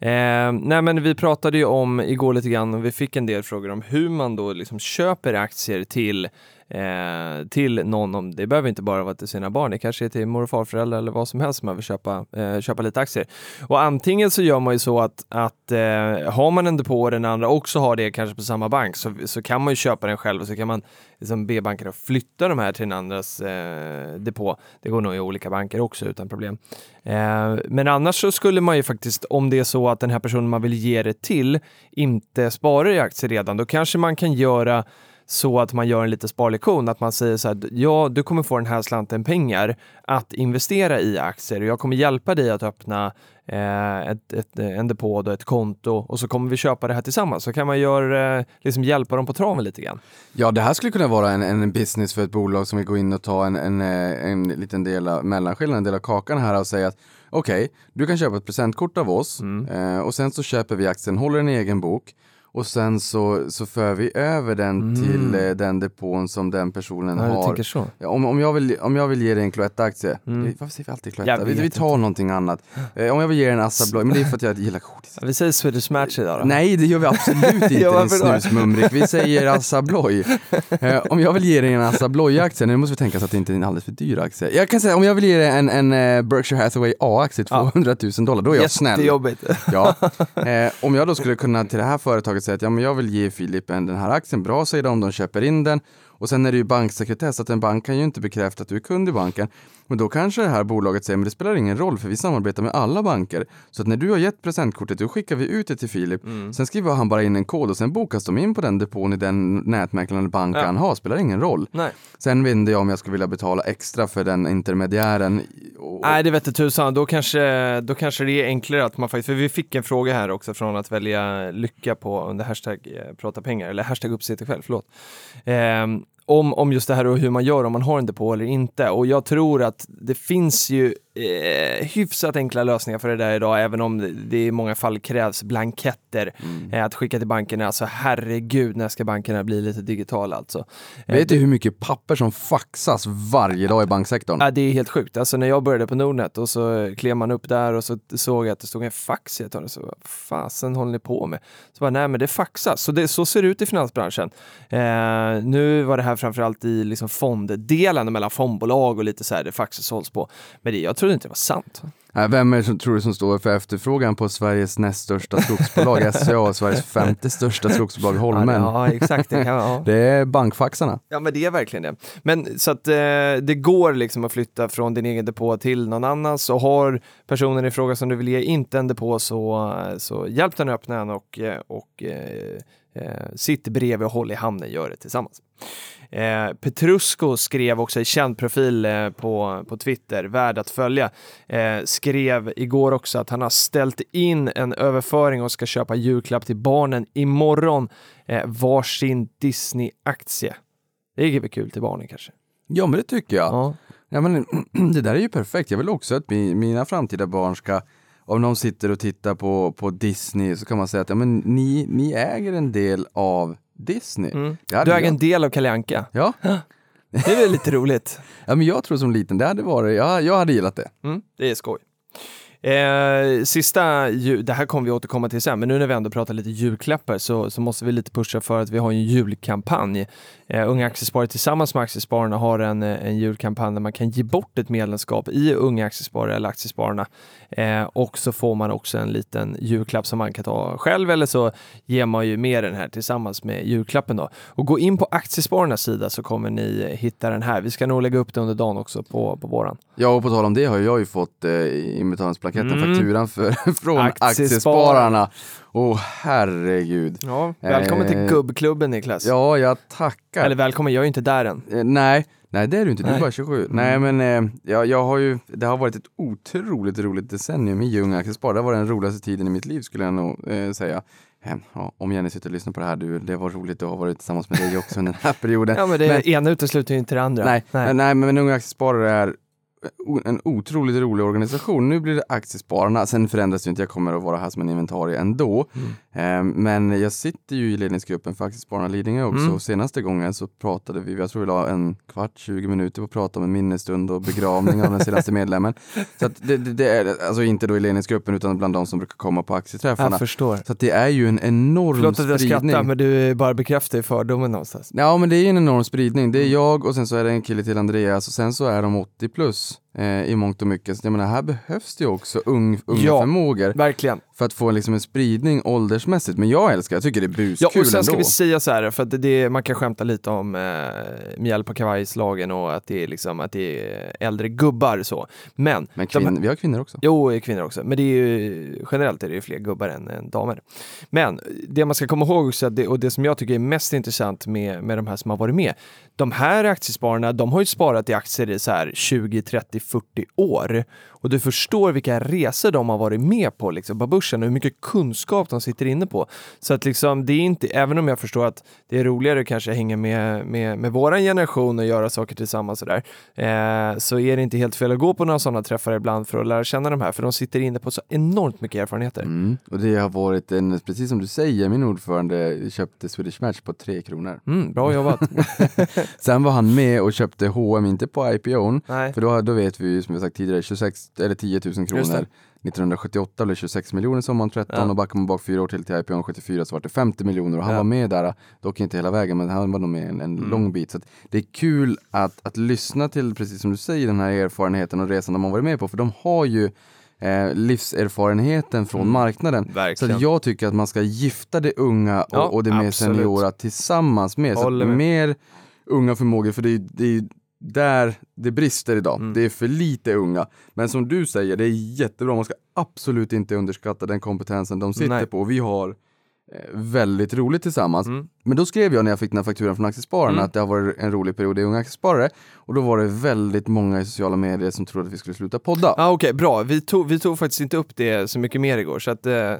Eh, nej men vi pratade ju om igår lite grann och vi fick en del frågor om hur man då liksom köper aktier till eh, till någon, om, det behöver inte bara vara till sina barn, det kanske är till mor och farföräldrar eller vad som helst som man vill köpa, eh, köpa lite aktier. Och antingen så gör man ju så att, att eh, har man en depå och den andra också har det kanske på samma bank så, så kan man ju köpa den själv och så kan man liksom be banken att flytta de här till den andras eh, depå. Det går nog i olika banker också utan problem. Eh, men annars så skulle man ju faktiskt, om det är så att den här personen man vill ge det till inte sparar i aktier redan, då kanske man kan göra så att man gör en liten sparlektion, att man säger så här, ja, du kommer få den här slanten pengar att investera i aktier och jag kommer hjälpa dig att öppna eh, ett, ett, en depå och ett konto och så kommer vi köpa det här tillsammans. Så kan man göra, eh, liksom hjälpa dem på traven lite grann. Ja, det här skulle kunna vara en, en business för ett bolag som vill gå in och ta en, en, eh, en liten del av mellanskillnaden, en del av kakan här och säga att okej, okay, du kan köpa ett presentkort av oss mm. eh, och sen så köper vi aktien, håller en egen bok och sen så, så för vi över den mm. till eh, den depån som den personen ja, har. Så. Ja, om, om, jag vill, om jag vill ge dig en Cloetta-aktie, mm. varför säger vi alltid Cloetta? Vi, vi, tar inte. någonting annat. Eh, om jag vill ge dig en Assa Abloy, men det är för att jag gillar godis. Ja, vi säger Swedish Match idag då. Nej, det gör vi absolut *laughs* inte din snusmumrik. Vi säger Assa Abloy. *laughs* Eh, om jag vill ge dig en Assa Abloy-aktie, nu måste vi tänka så att det inte är en alldeles för dyr aktie. Jag kan säga, om jag vill ge dig en, en uh, Berkshire Hathaway A-aktie, 200 000 dollar, då är jag snäll. Jättejobbigt. Ja. *laughs* Eh, om jag då skulle kunna till det här företaget säga att ja, men jag vill ge ge Filip den här aktien, bra säger de, de köper in den. Och sen är det ju banksekretess, att en bank kan ju inte bekräfta att du är kund i banken. Men då kanske det här bolaget säger, men det spelar ingen roll för vi samarbetar med alla banker. Så att när du har gett presentkortet, då skickar vi ut det till Filip. Mm. Sen skriver han bara in en kod och sen bokas de in på den depån i den nätmäklaren eller bank ja. han har, spelar ingen roll. Nej. Sen vet inte jag om jag skulle vilja betala extra för den intermediären. Och... Nej, det vete tusan. Då kanske, då kanske det är enklare att man faktiskt, för vi fick en fråga här också från att välja lycka på under hashtag eh, prata pengar, eller hashtag uppsitta själv, förlåt. Um, om, om just det här och hur man gör om man har en depå eller inte. Och jag tror att det finns ju eh, hyfsat enkla lösningar för det där idag, även om det, i många fall krävs blanketter mm. eh, att skicka till bankerna. Alltså herregud, när ska bankerna bli lite digitala alltså? Eh, Vet du hur mycket papper som faxas varje dag i banksektorn? Ja, det är helt sjukt. Alltså när jag började på Nordnet och så klev man upp där och så såg jag att det stod en fax i ett hörn. Så vad fasen håller ni på med? Så bara, nej men det faxas. Så, det, så ser det ut i finansbranschen. Eh, nu var det här framförallt i liksom fonddelen mellan fondbolag och lite så här, det faxas hålls på. Men det, jag trodde inte det var sant. Vem är det som tror du som står för efterfrågan på Sveriges näst största skogsbolag, *laughs* SCA, Sveriges femte största skogsbolag, Holmen? Ja, exakt. Det, kan, ja. *laughs* det är bankfaxarna. Ja, men det är verkligen det. Men så att eh, det går liksom att flytta från din egen depå till någon annans och har personen i fråga som du vill ge inte en depå så, så hjälp den att öppna den och, eh, och eh, eh, sitt bredvid och håll i hamnen, gör det tillsammans. Eh, Petrusco skrev också i känd profil eh, på, på Twitter, värd att följa, eh, skrev igår också att han har ställt in en överföring och ska köpa julklapp till barnen imorgon, eh, varsin Disney-aktie. Det är väl kul till barnen kanske? Ja, men det tycker jag. Ja. Ja, men, *clears throat* det där är ju perfekt. Jag vill också att mina framtida barn ska om någon sitter och tittar på, på Disney så kan man säga att ja, men ni, ni äger en del av Disney. Mm. Du äger jag... en del av Kalle Anka. Ja. Det är väl lite roligt? *laughs* ja, men jag tror som liten, det hade varit, ja, jag hade gillat det. Mm, det är skoj. Eh, sista, det här kommer vi återkomma till sen, men nu när vi ändå pratar lite julklappar så, så måste vi lite pusha för att vi har en julkampanj. Eh, Unga Aktiesparare tillsammans med Aktiespararna har en, eh, en julkampanj där man kan ge bort ett medlemskap i Unga Aktiesparare eller Aktiespararna. Eh, och så får man också en liten julklapp som man kan ta själv eller så ger man ju med den här tillsammans med julklappen då. Och gå in på Aktiespararnas sida så kommer ni hitta den här. Vi ska nog lägga upp det under dagen också på, på våran. Ja, och på tal om det har jag ju fått eh, inbetalningsblanketten, mm. fakturan för, *laughs* från Aktiespararna. Åh oh, herregud. Ja, välkommen eh, till gubbklubben Niklas. Ja, jag tackar. Eller välkommen, jag är ju inte där än. Eh, nej, nej det är du inte, du är bara 27. Mm. Nej men eh, jag, jag har ju, det har varit ett otroligt roligt decennium i Unga Aktiesparare. Det var den roligaste tiden i mitt liv skulle jag nog eh, säga. Ja, om Jenny sitter och lyssnar på det här, du, det var roligt att ha varit tillsammans med dig också under den här perioden. ja men det men, ena utesluter ju inte det andra. Nej, nej. Men, nej, men Unga Aktiesparare är en otroligt rolig organisation. Nu blir det Aktiespararna, sen förändras det inte, jag kommer att vara här som en inventarie ändå. Mm. Men jag sitter ju i ledningsgruppen för Aktiespararna Lidingö också Mm. och senaste gången så pratade vi, jag tror vi la en kvart, 20 minuter på att prata om en minnesstund och begravning av den senaste medlemmen. *laughs* Så det, det, det är alltså inte då i ledningsgruppen utan bland de som brukar komma på aktieträffarna. Jag förstår. Så det är ju en enorm Förlåt att jag spridning. skrattar men du bara bekräftar fördomen någonstans. Ja men det är ju en enorm spridning. Mm. Det är jag och sen så är det en kille till Andreas och sen så är de 80 plus eh, i mångt och mycket. Så jag menar här behövs det ju också ung, unga Ja. förmågor Verkligen. för att få liksom en spridning åldersmässigt. Men jag älskar, jag tycker det är Ja, buskul och sen ska ändå. vi säga så här, för att det- man kan skämta lite om eh, mjäll på kavajslagen och att det är liksom att det är äldre gubbar så. Men, Men de här- kvinn, vi har kvinnor också. Jo, kvinnor också, men det är ju, generellt är det ju fler gubbar än, än damer. Men det man ska komma ihåg också, att det, och det som jag tycker är mest intressant med, med de här som har varit med, de här aktiespararna, de har ju sparat i aktier i så här 20, 30, 40 år. Och du förstår vilka resor de har varit med på liksom, börsen och hur mycket kunskap de sitter inne på. Så att liksom, det är inte, även om jag förstår att det är roligare att kanske hänga med, med, med våran generation och göra saker tillsammans och där, eh, så är det inte helt fel att gå på några sådana träffar ibland för att lära känna de här, för de sitter inne på så enormt mycket erfarenheter. Mm. Och det har varit en, precis som du säger, min ordförande köpte Swedish Match på 3 kronor. Mm, bra jobbat. *laughs* Sen var han med och köpte H&M inte på IPOn, Nej. för då, då vet vi ju som vi sagt tidigare, 26, eller 10 000 Just kronor. det. 1978 blev 26 miljoner sommaren 13 Ja. och backar man bak fyra år till till IPOn 74 så var det 50 miljoner och han Ja. var med där, dock inte hela vägen men han var nog med en, en Mm. lång bit. Så det är kul att, att lyssna till, precis som du säger, den här erfarenheten och resan de har varit med på för de har ju eh, livserfarenheten från Mm. marknaden. Så Verkligen. att jag tycker att man ska gifta det unga och, Ja, och det mer absolut. seniora tillsammans med. Så mer unga förmågor, för det är, det är där det brister idag. Mm. Det är för lite unga. Men som du säger, det är jättebra. Man ska absolut inte underskatta den kompetensen de sitter Nej. på. Vi har eh, väldigt roligt tillsammans. Mm. Men då skrev jag när jag fick den här fakturan från Aktiespararna Mm. att det har varit en rolig period i Unga Aktiesparare. Och då var det väldigt många i sociala medier som trodde att vi skulle sluta podda. Ah, Okej, bra. Vi tog, vi tog faktiskt inte upp det så mycket mer igår, så att eh,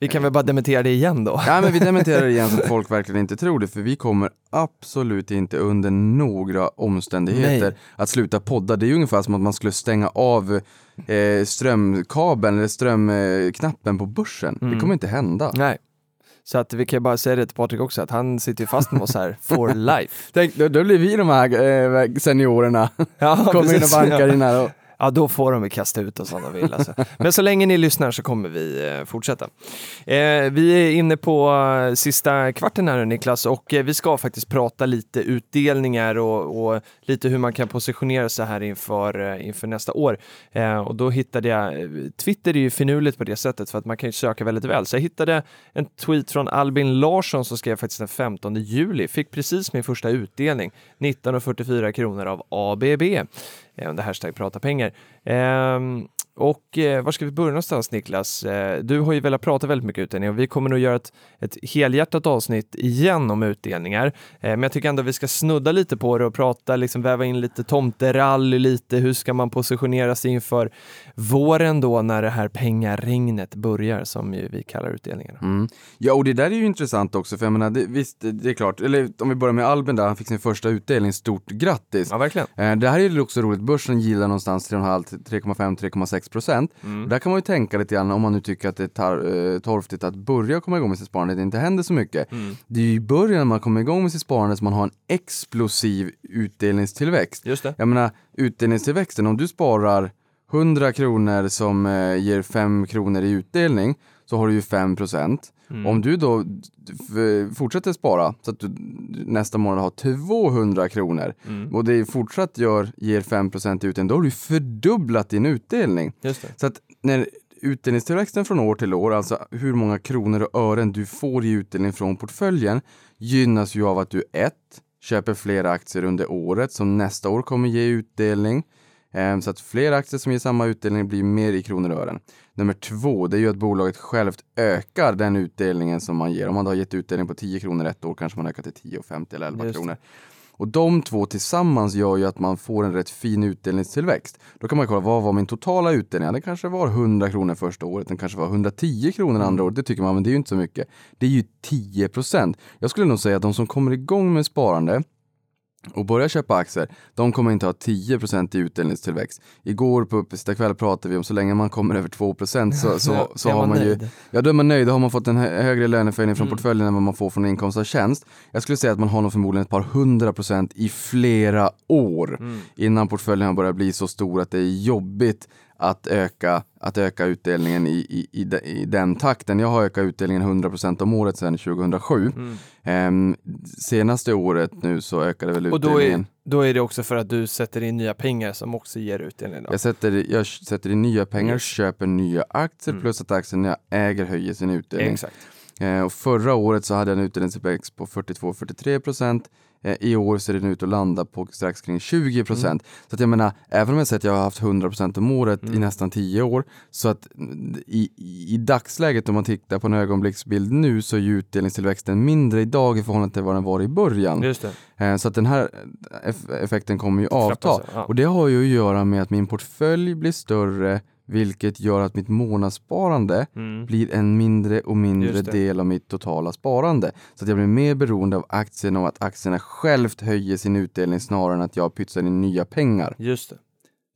vi kan väl bara dementera det igen då. Ja men vi *laughs* dementerar det igen så att folk verkligen inte tror det, för vi kommer absolut inte under några omständigheter Nej. att sluta podda. Det är ju ungefär som att man skulle stänga av eh, strömkabeln eller strömknappen på börsen. Det Mm. kommer inte hända. Nej. Så att vi kan bara säga det till Patrik också, att han sitter ju fast med oss här for life. *laughs* Tänk, då, då blir vi de här eh, seniorerna, Ja, *laughs* kommer in och precis. bankar in här och Ja, då får de väl kasta ut oss om de vill. Alltså. Men så länge ni lyssnar så kommer vi eh, fortsätta. Eh, vi är inne på eh, sista kvarten här Niklas och vi ska faktiskt prata lite utdelningar och, och lite hur man kan positionera sig här inför, inför nästa år. Och då hittade jag, Twitter är ju finurligt på det sättet för att man kan ju söka väldigt väl. Så jag hittade en tweet från Albin Larsson som skrev faktiskt den 15 juli, fick precis min första utdelning, 19,44 kronor av ABB Eh, under hashtag prata pengar. Ehm, och eh, var ska vi börja någonstans Niklas? Eh, du har ju velat prata väldigt mycket utdelning och vi kommer nog göra ett, ett helhjärtat avsnitt igen om utdelningar. Eh, men jag tycker ändå vi ska snudda lite på det och prata, liksom väva in lite tomterally lite. Hur ska man positionera sig inför våren då när det här pengaregnet börjar som vi kallar utdelningarna. Mm. Ja, och det där är ju intressant också, för jag menar, det, visst, det, är klart, eller om vi börjar med Albin där, han fick sin första utdelning, stort grattis! Ja, verkligen. Eh, Det här är ju också roligt, börsen gillar någonstans 3,5-3,6 procent. Mm. Där kan man ju tänka lite grann om man nu tycker att det är tar, eh, torftigt att börja komma igång med sitt sparande, det inte händer så mycket. Mm. Det är ju i början när man kommer igång med sitt sparande som man har en explosiv utdelningstillväxt. Just det. Jag menar, utdelningstillväxten, om du sparar 100 kronor som eh, ger 5 kronor i utdelning, så har du ju 5 procent. Mm. Om du då fortsätter spara så att du nästa månad har 200 kronor Mm. och det fortsatt gör, ger 5 procent i utdelning, då har du fördubblat din utdelning. Så att när utdelningstillväxten från år till år, alltså hur många kronor och ören du får i utdelning från portföljen, gynnas ju av att du ett, köper fler aktier under året som nästa år kommer ge utdelning. Ehm, Så att fler aktier som ger samma utdelning blir mer i kronor och ören. Nummer två, det är ju att bolaget självt ökar den utdelningen som man ger. Om man har gett utdelning på 10 kronor ett år kanske man ökar till 10,50 eller 11 Just kronor. Och de två tillsammans gör ju att man får en rätt fin utdelningstillväxt. Då kan man kolla, vad var min totala utdelning? Ja, det kanske var 100 kronor första året, den kanske var 110 kronor andra året. Det tycker man, men det är ju inte så mycket. Det är ju 10 procent. Jag skulle nog säga att de som kommer igång med sparande och börjar köpa aktier, de kommer inte ha 10% i utdelningstillväxt. Igår på Uppesita kväll pratade vi om så länge man kommer över 2% så, så, *laughs* så har man ju, ja då är man nöjd, då har man fått en hö- högre löneförhöjning från Mm. portföljen än vad man får från inkomst av tjänst. Jag skulle säga att man har nog förmodligen ett par hundra procent i flera år Mm. innan portföljen börjar bli så stor att det är jobbigt att öka, att öka utdelningen i, i, i, de- i den takten. Jag har ökat utdelningen 100% om året sedan 2007. Mm. Ehm, senaste året nu så ökade väl Och då utdelningen. är, då är det också för att du sätter in nya pengar som också ger utdelning. Då. Jag sätter, jag sätter in nya pengar, Yes. köper nya aktier Mm. plus att aktierna jag äger höjer sin utdelning. Exakt. Eh, och förra året så hade jag en utdelningstillväxt på 42-43 procent. Eh, I år ser den ut att landa på strax kring 20 procent. Så att jag menar, även om jag säger att jag har haft 100 procent om året i Mm. nästan 10 år, så att mm, i, i, i dagsläget om man tittar på en ögonblicksbild nu så är ju utdelningstillväxten mindre idag i förhållande till vad den var i början. Eh, så att den här eff- effekten kommer ju avta. Ja. Och det har ju att göra med att min portfölj blir större, vilket gör att mitt månadssparande Mm. blir en mindre och mindre del av mitt totala sparande. Så att jag blir mer beroende av aktierna och att aktierna självt höjer sin utdelning snarare än att jag pytsar in nya pengar. Just det.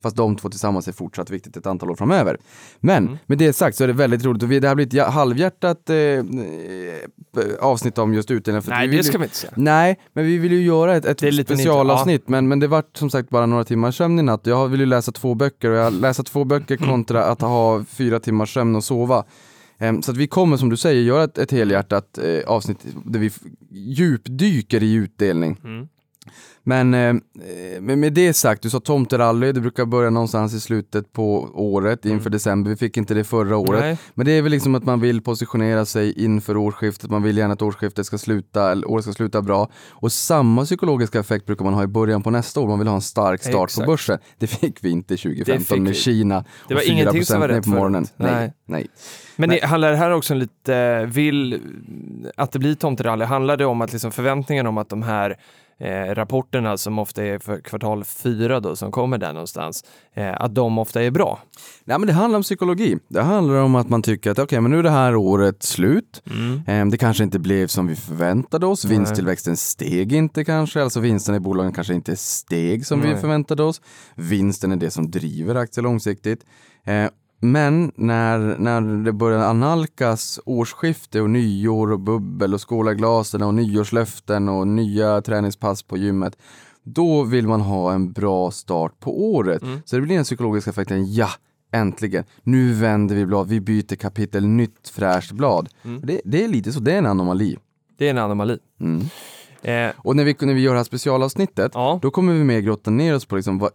Fast de två tillsammans är fortsatt viktigt ett antal år framöver. Men Mm. med det sagt så är det väldigt roligt och vi, det här blir ett ja- halvhjärtat eh, eh, avsnitt om just utdelning. För att Nej, vi det ju- ska vi inte säga. Nej, men vi vill ju göra ett, ett specialavsnitt, men, men det vart som sagt bara några timmars sömn i natt. Jag vill ju läsa två böcker och jag läser två böcker *clears throat* kontra att ha fyra timmars sömn och sova. Ehm, Så att vi kommer som du säger göra ett, ett helhjärtat eh, avsnitt där vi djupdyker i utdelning. Mm. Men eh, med, med det sagt, du sa tomterally, det brukar börja någonstans i slutet på året inför Mm. december. Vi fick inte det förra året. Nej. Men det är väl liksom att man vill positionera sig inför årsskiftet, man vill gärna att årsskiftet ska sluta, eller året ska sluta bra. Och samma psykologiska effekt brukar man ha i början på nästa år, man vill ha en stark start Exakt. på börsen. Det fick vi inte Det 2015 fick med vi. Kina Det var och ingenting som var 4% ner rätt på morgonen. Nej. Nej, nej. Men Nej. handlar det här också lite, vill, att det blir tomterally, handlar det om att liksom förväntningen om att de här eh, rapporterna som ofta är för kvartal fyra då, som kommer där någonstans, eh, att de ofta är bra? Nej men det handlar om psykologi. Det handlar om att man tycker att okej, men nu är det här året slut. Ehm, Det kanske inte blev som vi förväntade oss. Vinsttillväxten steg inte kanske, alltså vinsten i bolagen kanske inte steg som vi Nej. förväntade oss. Vinsten är det som driver aktier långsiktigt. Eh, Men när, när det börjar analkas årsskifte och nyår och bubbel och skåla glasen och nyårslöften och nya träningspass på gymmet, då vill man ha en bra start på året. Mm. Så det blir den psykologiska effekten, ja, äntligen, nu vänder vi blad, vi byter kapitel, nytt fräscht blad. Mm. Det, det är lite så, det är en anomali. Det är en anomali. Mm. Eh, Och när vi, när vi gör det här specialavsnittet, ja. då kommer vi mer grotta ner oss på liksom vad,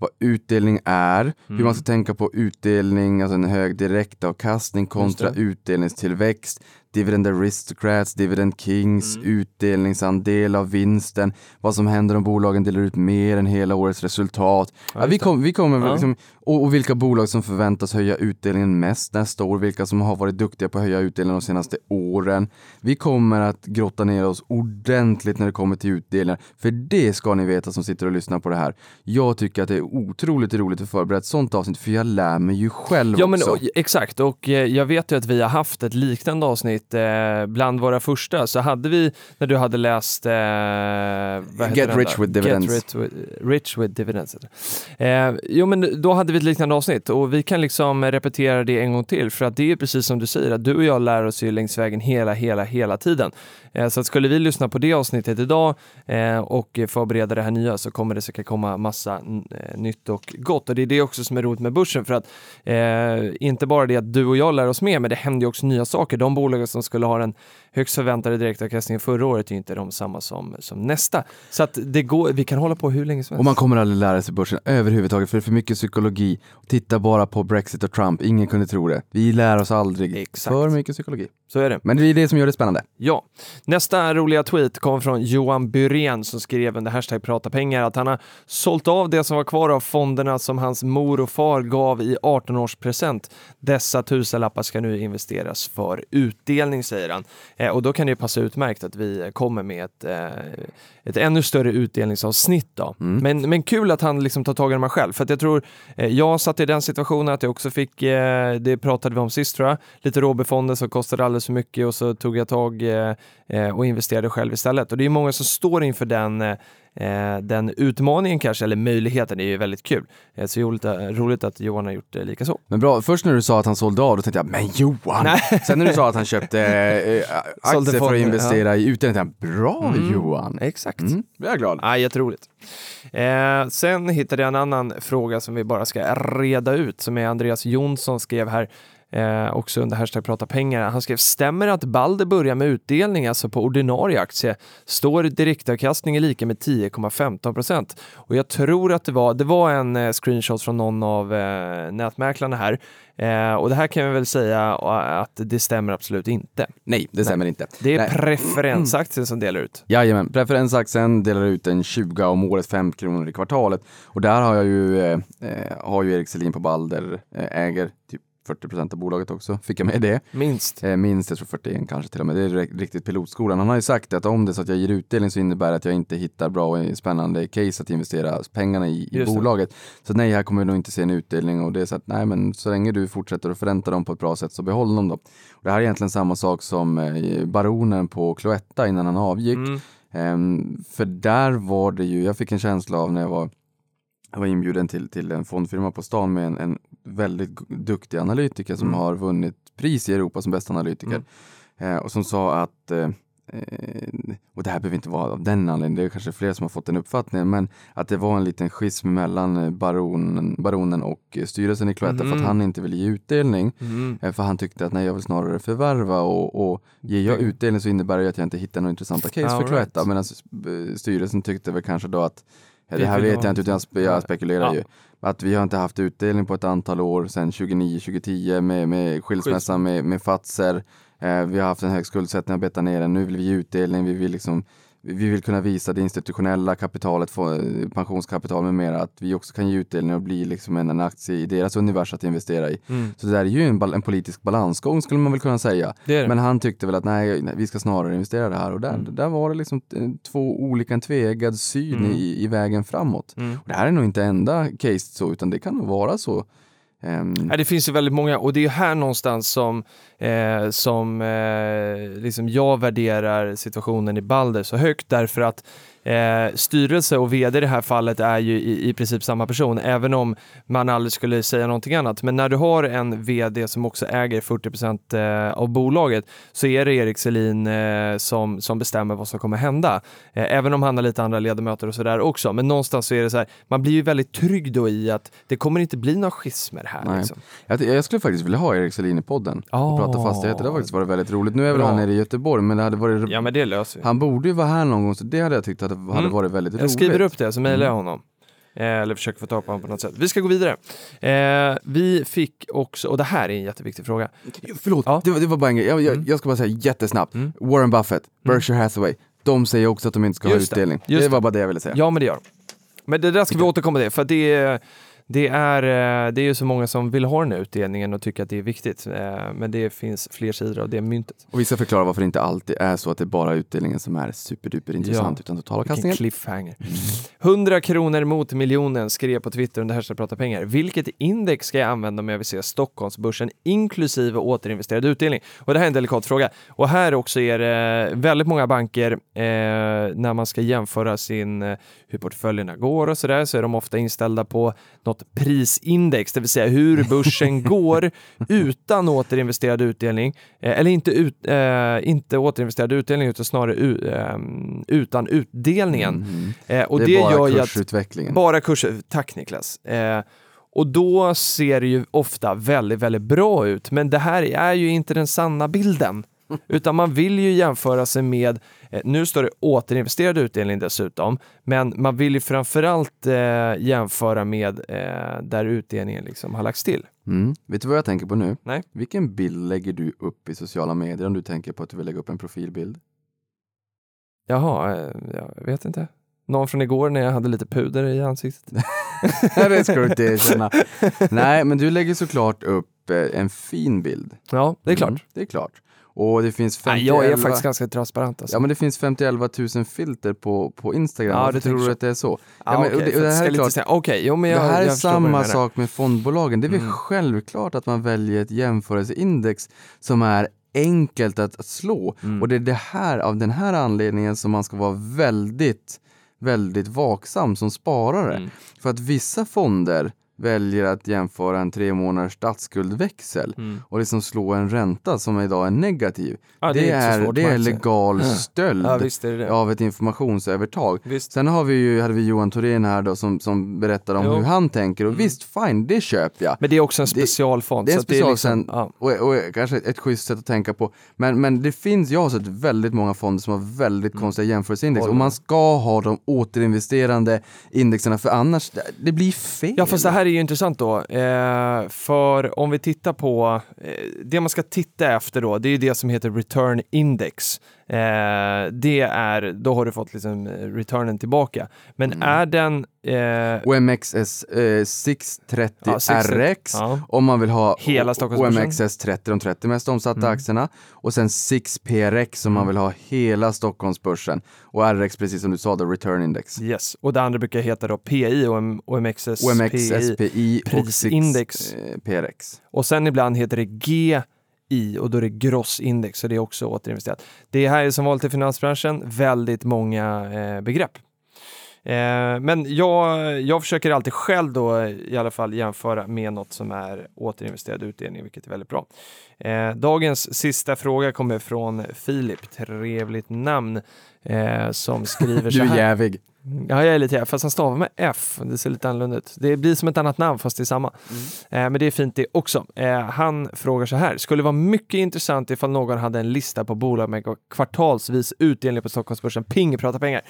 vad utdelning är, hur Mm. man ska tänka på utdelning, alltså en hög direktavkastning kontra utdelningstillväxt, dividend aristocrats, dividend kings, Mm. utdelningsandel av vinsten, vad som händer om bolagen delar ut mer än hela årets resultat. Ja, vi, kom, vi kommer Ja. liksom, och, och vilka bolag som förväntas höja utdelningen mest nästa år, vilka som har varit duktiga på att höja utdelningen de senaste åren. Vi kommer att grotta ner oss ordentligt när det kommer till utdelningar, för det ska ni veta som sitter och lyssnar på det här. Jag tycker att det är otroligt roligt att förbereda ett sånt avsnitt, för jag lär mig ju själv Ja men också. och, exakt och eh, jag vet ju att vi har haft ett liknande avsnitt eh, bland våra första så hade vi när du hade läst eh, Get rich with dividends. Get rich with, rich with dividends. Eh, jo men då hade vi ett liknande avsnitt och vi kan liksom repetera det en gång till för att det är precis som du säger att du och jag lär oss ju längs vägen hela, hela, hela tiden. Eh, så att skulle vi lyssna på det avsnittet idag eh, och förbereda det här nya så kommer det säkert komma massa eh, nytt och gott och det är det också som är roligt med börsen för att inte bara det att du och jag lär oss mer, men det händer ju också nya saker. De bolag som skulle ha den högst förväntade direktavkastningen förra året är inte de samma som, som nästa. Så att det går, vi kan hålla på hur länge som helst. Och man kommer aldrig lära sig börsen överhuvudtaget för det är för mycket psykologi. Titta bara på Brexit och Trump, ingen kunde tro det. Vi lär oss aldrig. Exakt. För mycket psykologi. Så är det. Men det är det som gör det spännande. Ja. Nästa roliga tweet kom från Johan Byrén som skrev under hashtag prata pengar att han har sålt av det som var kvar av fonderna som hans mor och far gav i 18-årspresent. Dessa tusenlappar ska nu investeras för utdelning, säger han. Eh, och då kan det ju passa utmärkt att vi kommer med ett, eh, ett ännu större utdelningsavsnitt. Då. Mm. Men, men kul att han liksom tar tag i de här själv, för jag tror eh, jag satt i den situationen att jag också fick, eh, det pratade vi om sist tror jag, lite råbefonder som kostade alldeles för mycket och så tog jag tag eh, och investerade själv istället. Och det är många som står inför den, eh, eh, den utmaningen kanske, eller möjligheten, är ju väldigt kul. Eh, så roligt, roligt att Johan har gjort eh, lika så. Men bra, först när du sa att han sålde av, då tänkte jag, men Johan! Nej. *laughs* Sen när du sa att han köpte eh, *laughs* Sålde aktier för att investera i utdelning, tänkte jag, bra Mm. Johan! Exakt. Mm, då är jag glad. Ja, jätteroligt. Eh, sen hittade jag en annan fråga som vi bara ska reda ut, som är Andreas Jonsson skrev här, eh, också under hashtag prata pengar. Han skrev, stämmer att Balder börjar med utdelning, alltså på ordinarie aktie, står direktavkastning är lika med 10,15 procent. Och jag tror att det var, det var en eh, screenshot från någon av eh, nätmäklarna här. Eh, och det här kan vi väl säga eh, att det stämmer absolut inte. Nej, det stämmer inte. Det är Nej. preferensaktien som delar ut. Jajamän, preferensaktien delar ut en 20 om året, 5 kronor i kvartalet. Och där har jag ju, eh, eh, har ju Erik Selin på Balder, äger typ 40 procent av bolaget också, fick jag med det. Minst. Eh, minst, jag tror 41 kanske till och med. Det är ri- riktigt pilotskolan. Han har ju sagt att om det är så att jag ger utdelning så innebär det att jag inte hittar bra och spännande case att investera pengarna i, i bolaget. Så nej, här kommer vi nog inte se en utdelning och det är så att nej, men så länge du fortsätter att förränta dem på ett bra sätt så behåll dem då. Och det här är egentligen samma sak som eh, baronen på Cloetta innan han avgick. Mm. Ehm, för där var det ju, jag fick en känsla av när jag var, jag var inbjuden till, till en fondfirma på stan med en, en väldigt duktig analytiker som Mm. har vunnit pris i Europa som bästa analytiker. Mm. Eh, och som sa att, eh, eh, och det här behöver inte vara av den anledningen, det är kanske fler som har fått den uppfattningen, men att det var en liten schism mellan eh, baronen, baronen och eh, styrelsen i Cloetta för Mhm. att han inte ville ge utdelning. Mm. För han tyckte att nej, jag vill snarare förvärva och, och ger jag utdelning så innebär det att jag inte hittar några intressanta case All för Cloetta. right. Medan styrelsen tyckte väl kanske då att, det här vet jag inte utan jag, spe, jag Ja. spekulerar Ja. ju. Att vi har inte haft utdelning på ett antal år sedan 2009-2010 med, med skilsmässan med, med Fazer. Eh, vi har haft en hög skuldsättning och betat ner den. Nu vill vi ge utdelning. Vi vill liksom vi vill kunna visa det institutionella kapitalet, eh, pensionskapital med mera, att vi också kan ge utdelning och bli liksom en, en aktie i deras univers att investera i. Mm. Så det där är ju en, en politisk balansgång skulle man väl kunna säga. Det det. Men han tyckte väl att nej, nej, vi ska snarare investera det här och där, Mm. där var det liksom eh, två olika, en tveeggad syn Mm. i, i vägen framåt. Mm. Och det här är nog inte enda case så, utan det kan nog vara så. Um... Det finns ju väldigt många och det är här någonstans som, eh, som eh, liksom jag värderar situationen i Balder så högt därför att eh, styrelse och vd i det här fallet är ju i, i princip samma person, även om man aldrig skulle säga någonting annat. Men när du har en vd som också äger 40 eh, av bolaget så är det Erik Selin eh, som, som bestämmer vad som kommer hända. Eh, även om han har lite andra ledamöter och sådär också. Men någonstans så är det så här, man blir ju väldigt trygg då i att det kommer inte bli några schismer här. Liksom. jag, jag skulle faktiskt vilja ha Erik Selin i podden och Ah. prata fastigheter. Det har faktiskt varit väldigt roligt. Nu är väl Bra. han nere i Göteborg, men det hade varit Ja men det löser vi. Han borde ju vara här någon gång, så det hade jag tyckt hade, Mm. varit väldigt Jag roligt. skriver upp det så mejlar jag Mm. honom. Eh, eller försöker få tag på honom på något sätt. Vi ska gå vidare. Eh, vi fick också, och det här är en jätteviktig fråga. Förlåt, Ja. det, var, det var bara en grej. Jag, jag, Mm. jag ska bara säga jättesnabbt. Mm. Warren Buffett, Berkshire Hathaway, de säger också att de inte ska Just ha det, utdelning. Det, just var bara det jag ville säga. Ja men det gör de. Men det där ska vi återkomma till för det är, det är, eh, det är ju så många som vill ha den här utdelningen och tycker att det är viktigt. Eh, Men det finns fler sidor av det myntet. Och vi ska förklara varför det inte alltid är så att det är bara utdelningen som är superduper intressant, Ja. utan Vilken totalavkastningen. cliffhanger. 100 kronor mot miljonen skrev på Twitter under hashtag prata pengar. Vilket index ska jag använda om jag vill se Stockholmsbörsen inklusive återinvesterad utdelning? Och det här är en delikat fråga. Och här också är det väldigt många banker eh, när man ska jämföra sin, eh, hur portföljerna går och sådär så är de ofta inställda på något prisindex, det vill säga hur börsen *laughs* går utan återinvesterad utdelning. Eh, eller inte, ut, eh, inte återinvesterad utdelning utan snarare u, ehm, utan utdelningen. Mhm. Eh, och det det, bara gör ju att kursutvecklingen. bara kurser, tack Niklas. Eh, och då ser det ju ofta väldigt, väldigt bra ut. Men det här är ju inte den sanna bilden. Utan man vill ju jämföra sig med, eh, nu står det återinvesterad utdelning dessutom, men man vill ju framförallt eh, jämföra med eh, där utdelningen liksom har lagts till. Mm. Vet du vad jag tänker på nu? Nej. Vilken bild lägger du upp i sociala medier om du tänker på att du vill lägga upp en profilbild? Jaha, eh, jag vet inte. Någon från igår när jag hade lite puder i ansiktet. *laughs* det ska du inte erkänna. Nej, men du lägger såklart upp eh, en fin bild. Ja, det är klart. Mm, det är klart. Och det finns 50 Nej, jag är faktiskt ganska transparent alltså. Ja men det finns 50 000 filter på, på Instagram. Ja, du tror du att det är så? Ja, men, okej, och det, det här är klart, säga- Okej, jo men jag, det här är samma sak med fondbolagen. Det är väl Mm. självklart att man väljer ett jämförelseindex som är enkelt att, att slå. Mm. Och det är det här, av den här anledningen som man ska vara väldigt väldigt vaksam som sparare. Mm. För att vissa fonder väljer att jämföra en tre månaders statsskuldväxel Mm. och liksom slå en ränta som idag är negativ. Ja, det, är så är, svårt det är legal stöld Ja, visst är det det. av ett informationsövertag. Visst. Sen har vi ju, hade vi Johan Thorén här då som, som berättade om Jo. hur han tänker och Mm. visst, fine, det köper jag. Men det är också en Det- specialfond. Det är en det är special liksom, sen, ja. och, och kanske ett schysst sätt att tänka på. Men, men det finns, jag har sett väldigt många fonder som har väldigt konstiga jämförelseindex och man ska ha de återinvesterande indexerna för annars, det, det blir fel. Ja fast det här är ju intressant då. Eh, för om vi tittar på, eh, det man ska titta efter då, det är ju det som heter return index. Eh, det är, då har du fått liksom eh, returnen tillbaka. Men Mm. är den... Eh, OMXS eh, 630 Ja, 630, RX ja. om man vill ha Hela. OMXS 30, de 30 mest omsatta Mm. aktierna och sen 6PRX om man vill ha hela Stockholmsbörsen och RX precis som du sa, the return index. yes, och det andra brukar heta då PI, OM, OMXS, OMX, PI. Och prisindex. 6 eh, PRX. Och sen ibland heter det i och då är det grossindex så det är också återinvesterat. Det här är som vanligt i finansbranschen väldigt många eh, begrepp. Eh, men jag, jag försöker alltid själv då i alla fall jämföra med något som är återinvesterad utdelning, vilket är väldigt bra. Eh, dagens sista fråga kommer från Filip, trevligt namn, eh, som skriver *laughs* så Du är här. jävig. Ja, jag är lite jävig, fast han stavar med F. Det ser lite annorlunda ut. Det blir som ett annat namn fast det är samma. Eh, men det är fint det också. Eh, han frågar så här. Skulle vara mycket intressant ifall någon hade en lista på bolag med kvartalsvis utdelning på Stockholmsbörsen. Ping, prata pengar.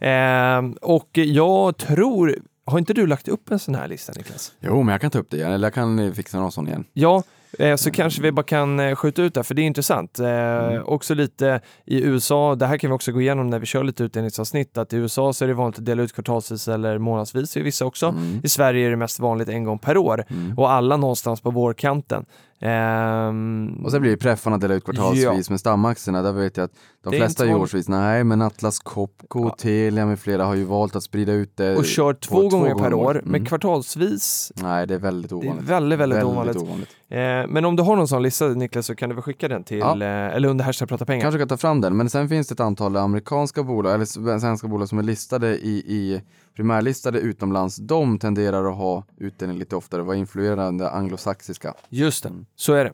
Eh, och jag tror, har inte du lagt upp en sån här lista Niklas? Jo, men jag kan ta upp det igen, eller jag kan eh, fixa någon sån igen. Ja, eh, så kanske vi bara kan eh, skjuta ut det, för det är intressant. Eh, Också lite i USA, det här kan vi också gå igenom när vi kör lite utdelningsavsnitt, att i USA så är det vanligt att dela ut kvartalsvis eller månadsvis i vissa också. Mm. I Sverige är det mest vanligt en gång per år Mm. och alla någonstans på vårkanten. Ehm, Och sen blir det preffarna dela ut kvartalsvis med stamaktierna. Där vet jag att de Det flesta är årsvis. Nej, men Atlas Copco, Ja. Telia med flera har ju valt att sprida ut det. och kör på två gånger per år, Mm. men kvartalsvis, Nej, det är väldigt det är ovanligt. väldigt, väldigt, ovanligt. ovanligt. Eh, men om du har någon sån lista Niklas så kan du väl skicka den till, Ja. eh, eller under hashtag prata pengar. Kanske kan ta fram den, men sen finns det ett antal amerikanska bolag, eller svenska bolag som är listade i, i primärlistade utomlands. De tenderar att ha utdelning lite oftare, vara influerande anglosaxiska. Just det, så är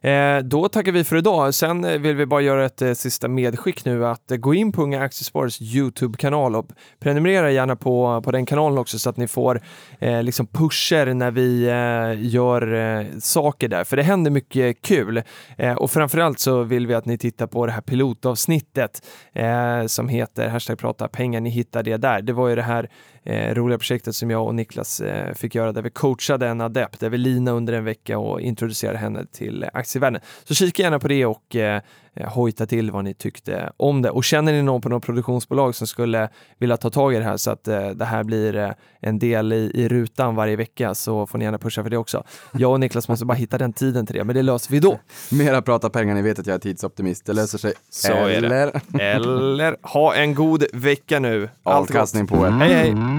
det. Eh, då tackar vi för idag. Sen vill vi bara göra ett sista medskick nu att gå in på Unga Aktiesparares YouTube-kanal och prenumerera gärna på, på den kanalen också så att ni får liksom pusher när vi gör eh, saker där. För det händer mycket kul. Eh, och framförallt så vill vi att ni tittar på det här pilotavsnittet eh, som heter hashtag prata pengar. Ni hittar det där. Det var ju det här eh, roliga projektet som jag och Niklas eh, fick göra där vi coachade en adept, Evelina under en vecka och introducerade henne till aktievärlden. Så kika gärna på det och eh, eh, hojta till vad ni tyckte om det. Och känner ni någon på något produktionsbolag som skulle vilja ta tag i det här så att eh, det här blir eh, en del i, i rutan varje vecka så får ni gärna pusha för det också. Jag och Niklas måste bara hitta den tiden till det, men det löser vi då. Mera prata pengar, ni vet att jag är tidsoptimist. Det löser sig. Så. Eller Eller ha en god vecka nu. Allt avkastning på er. Hej hej!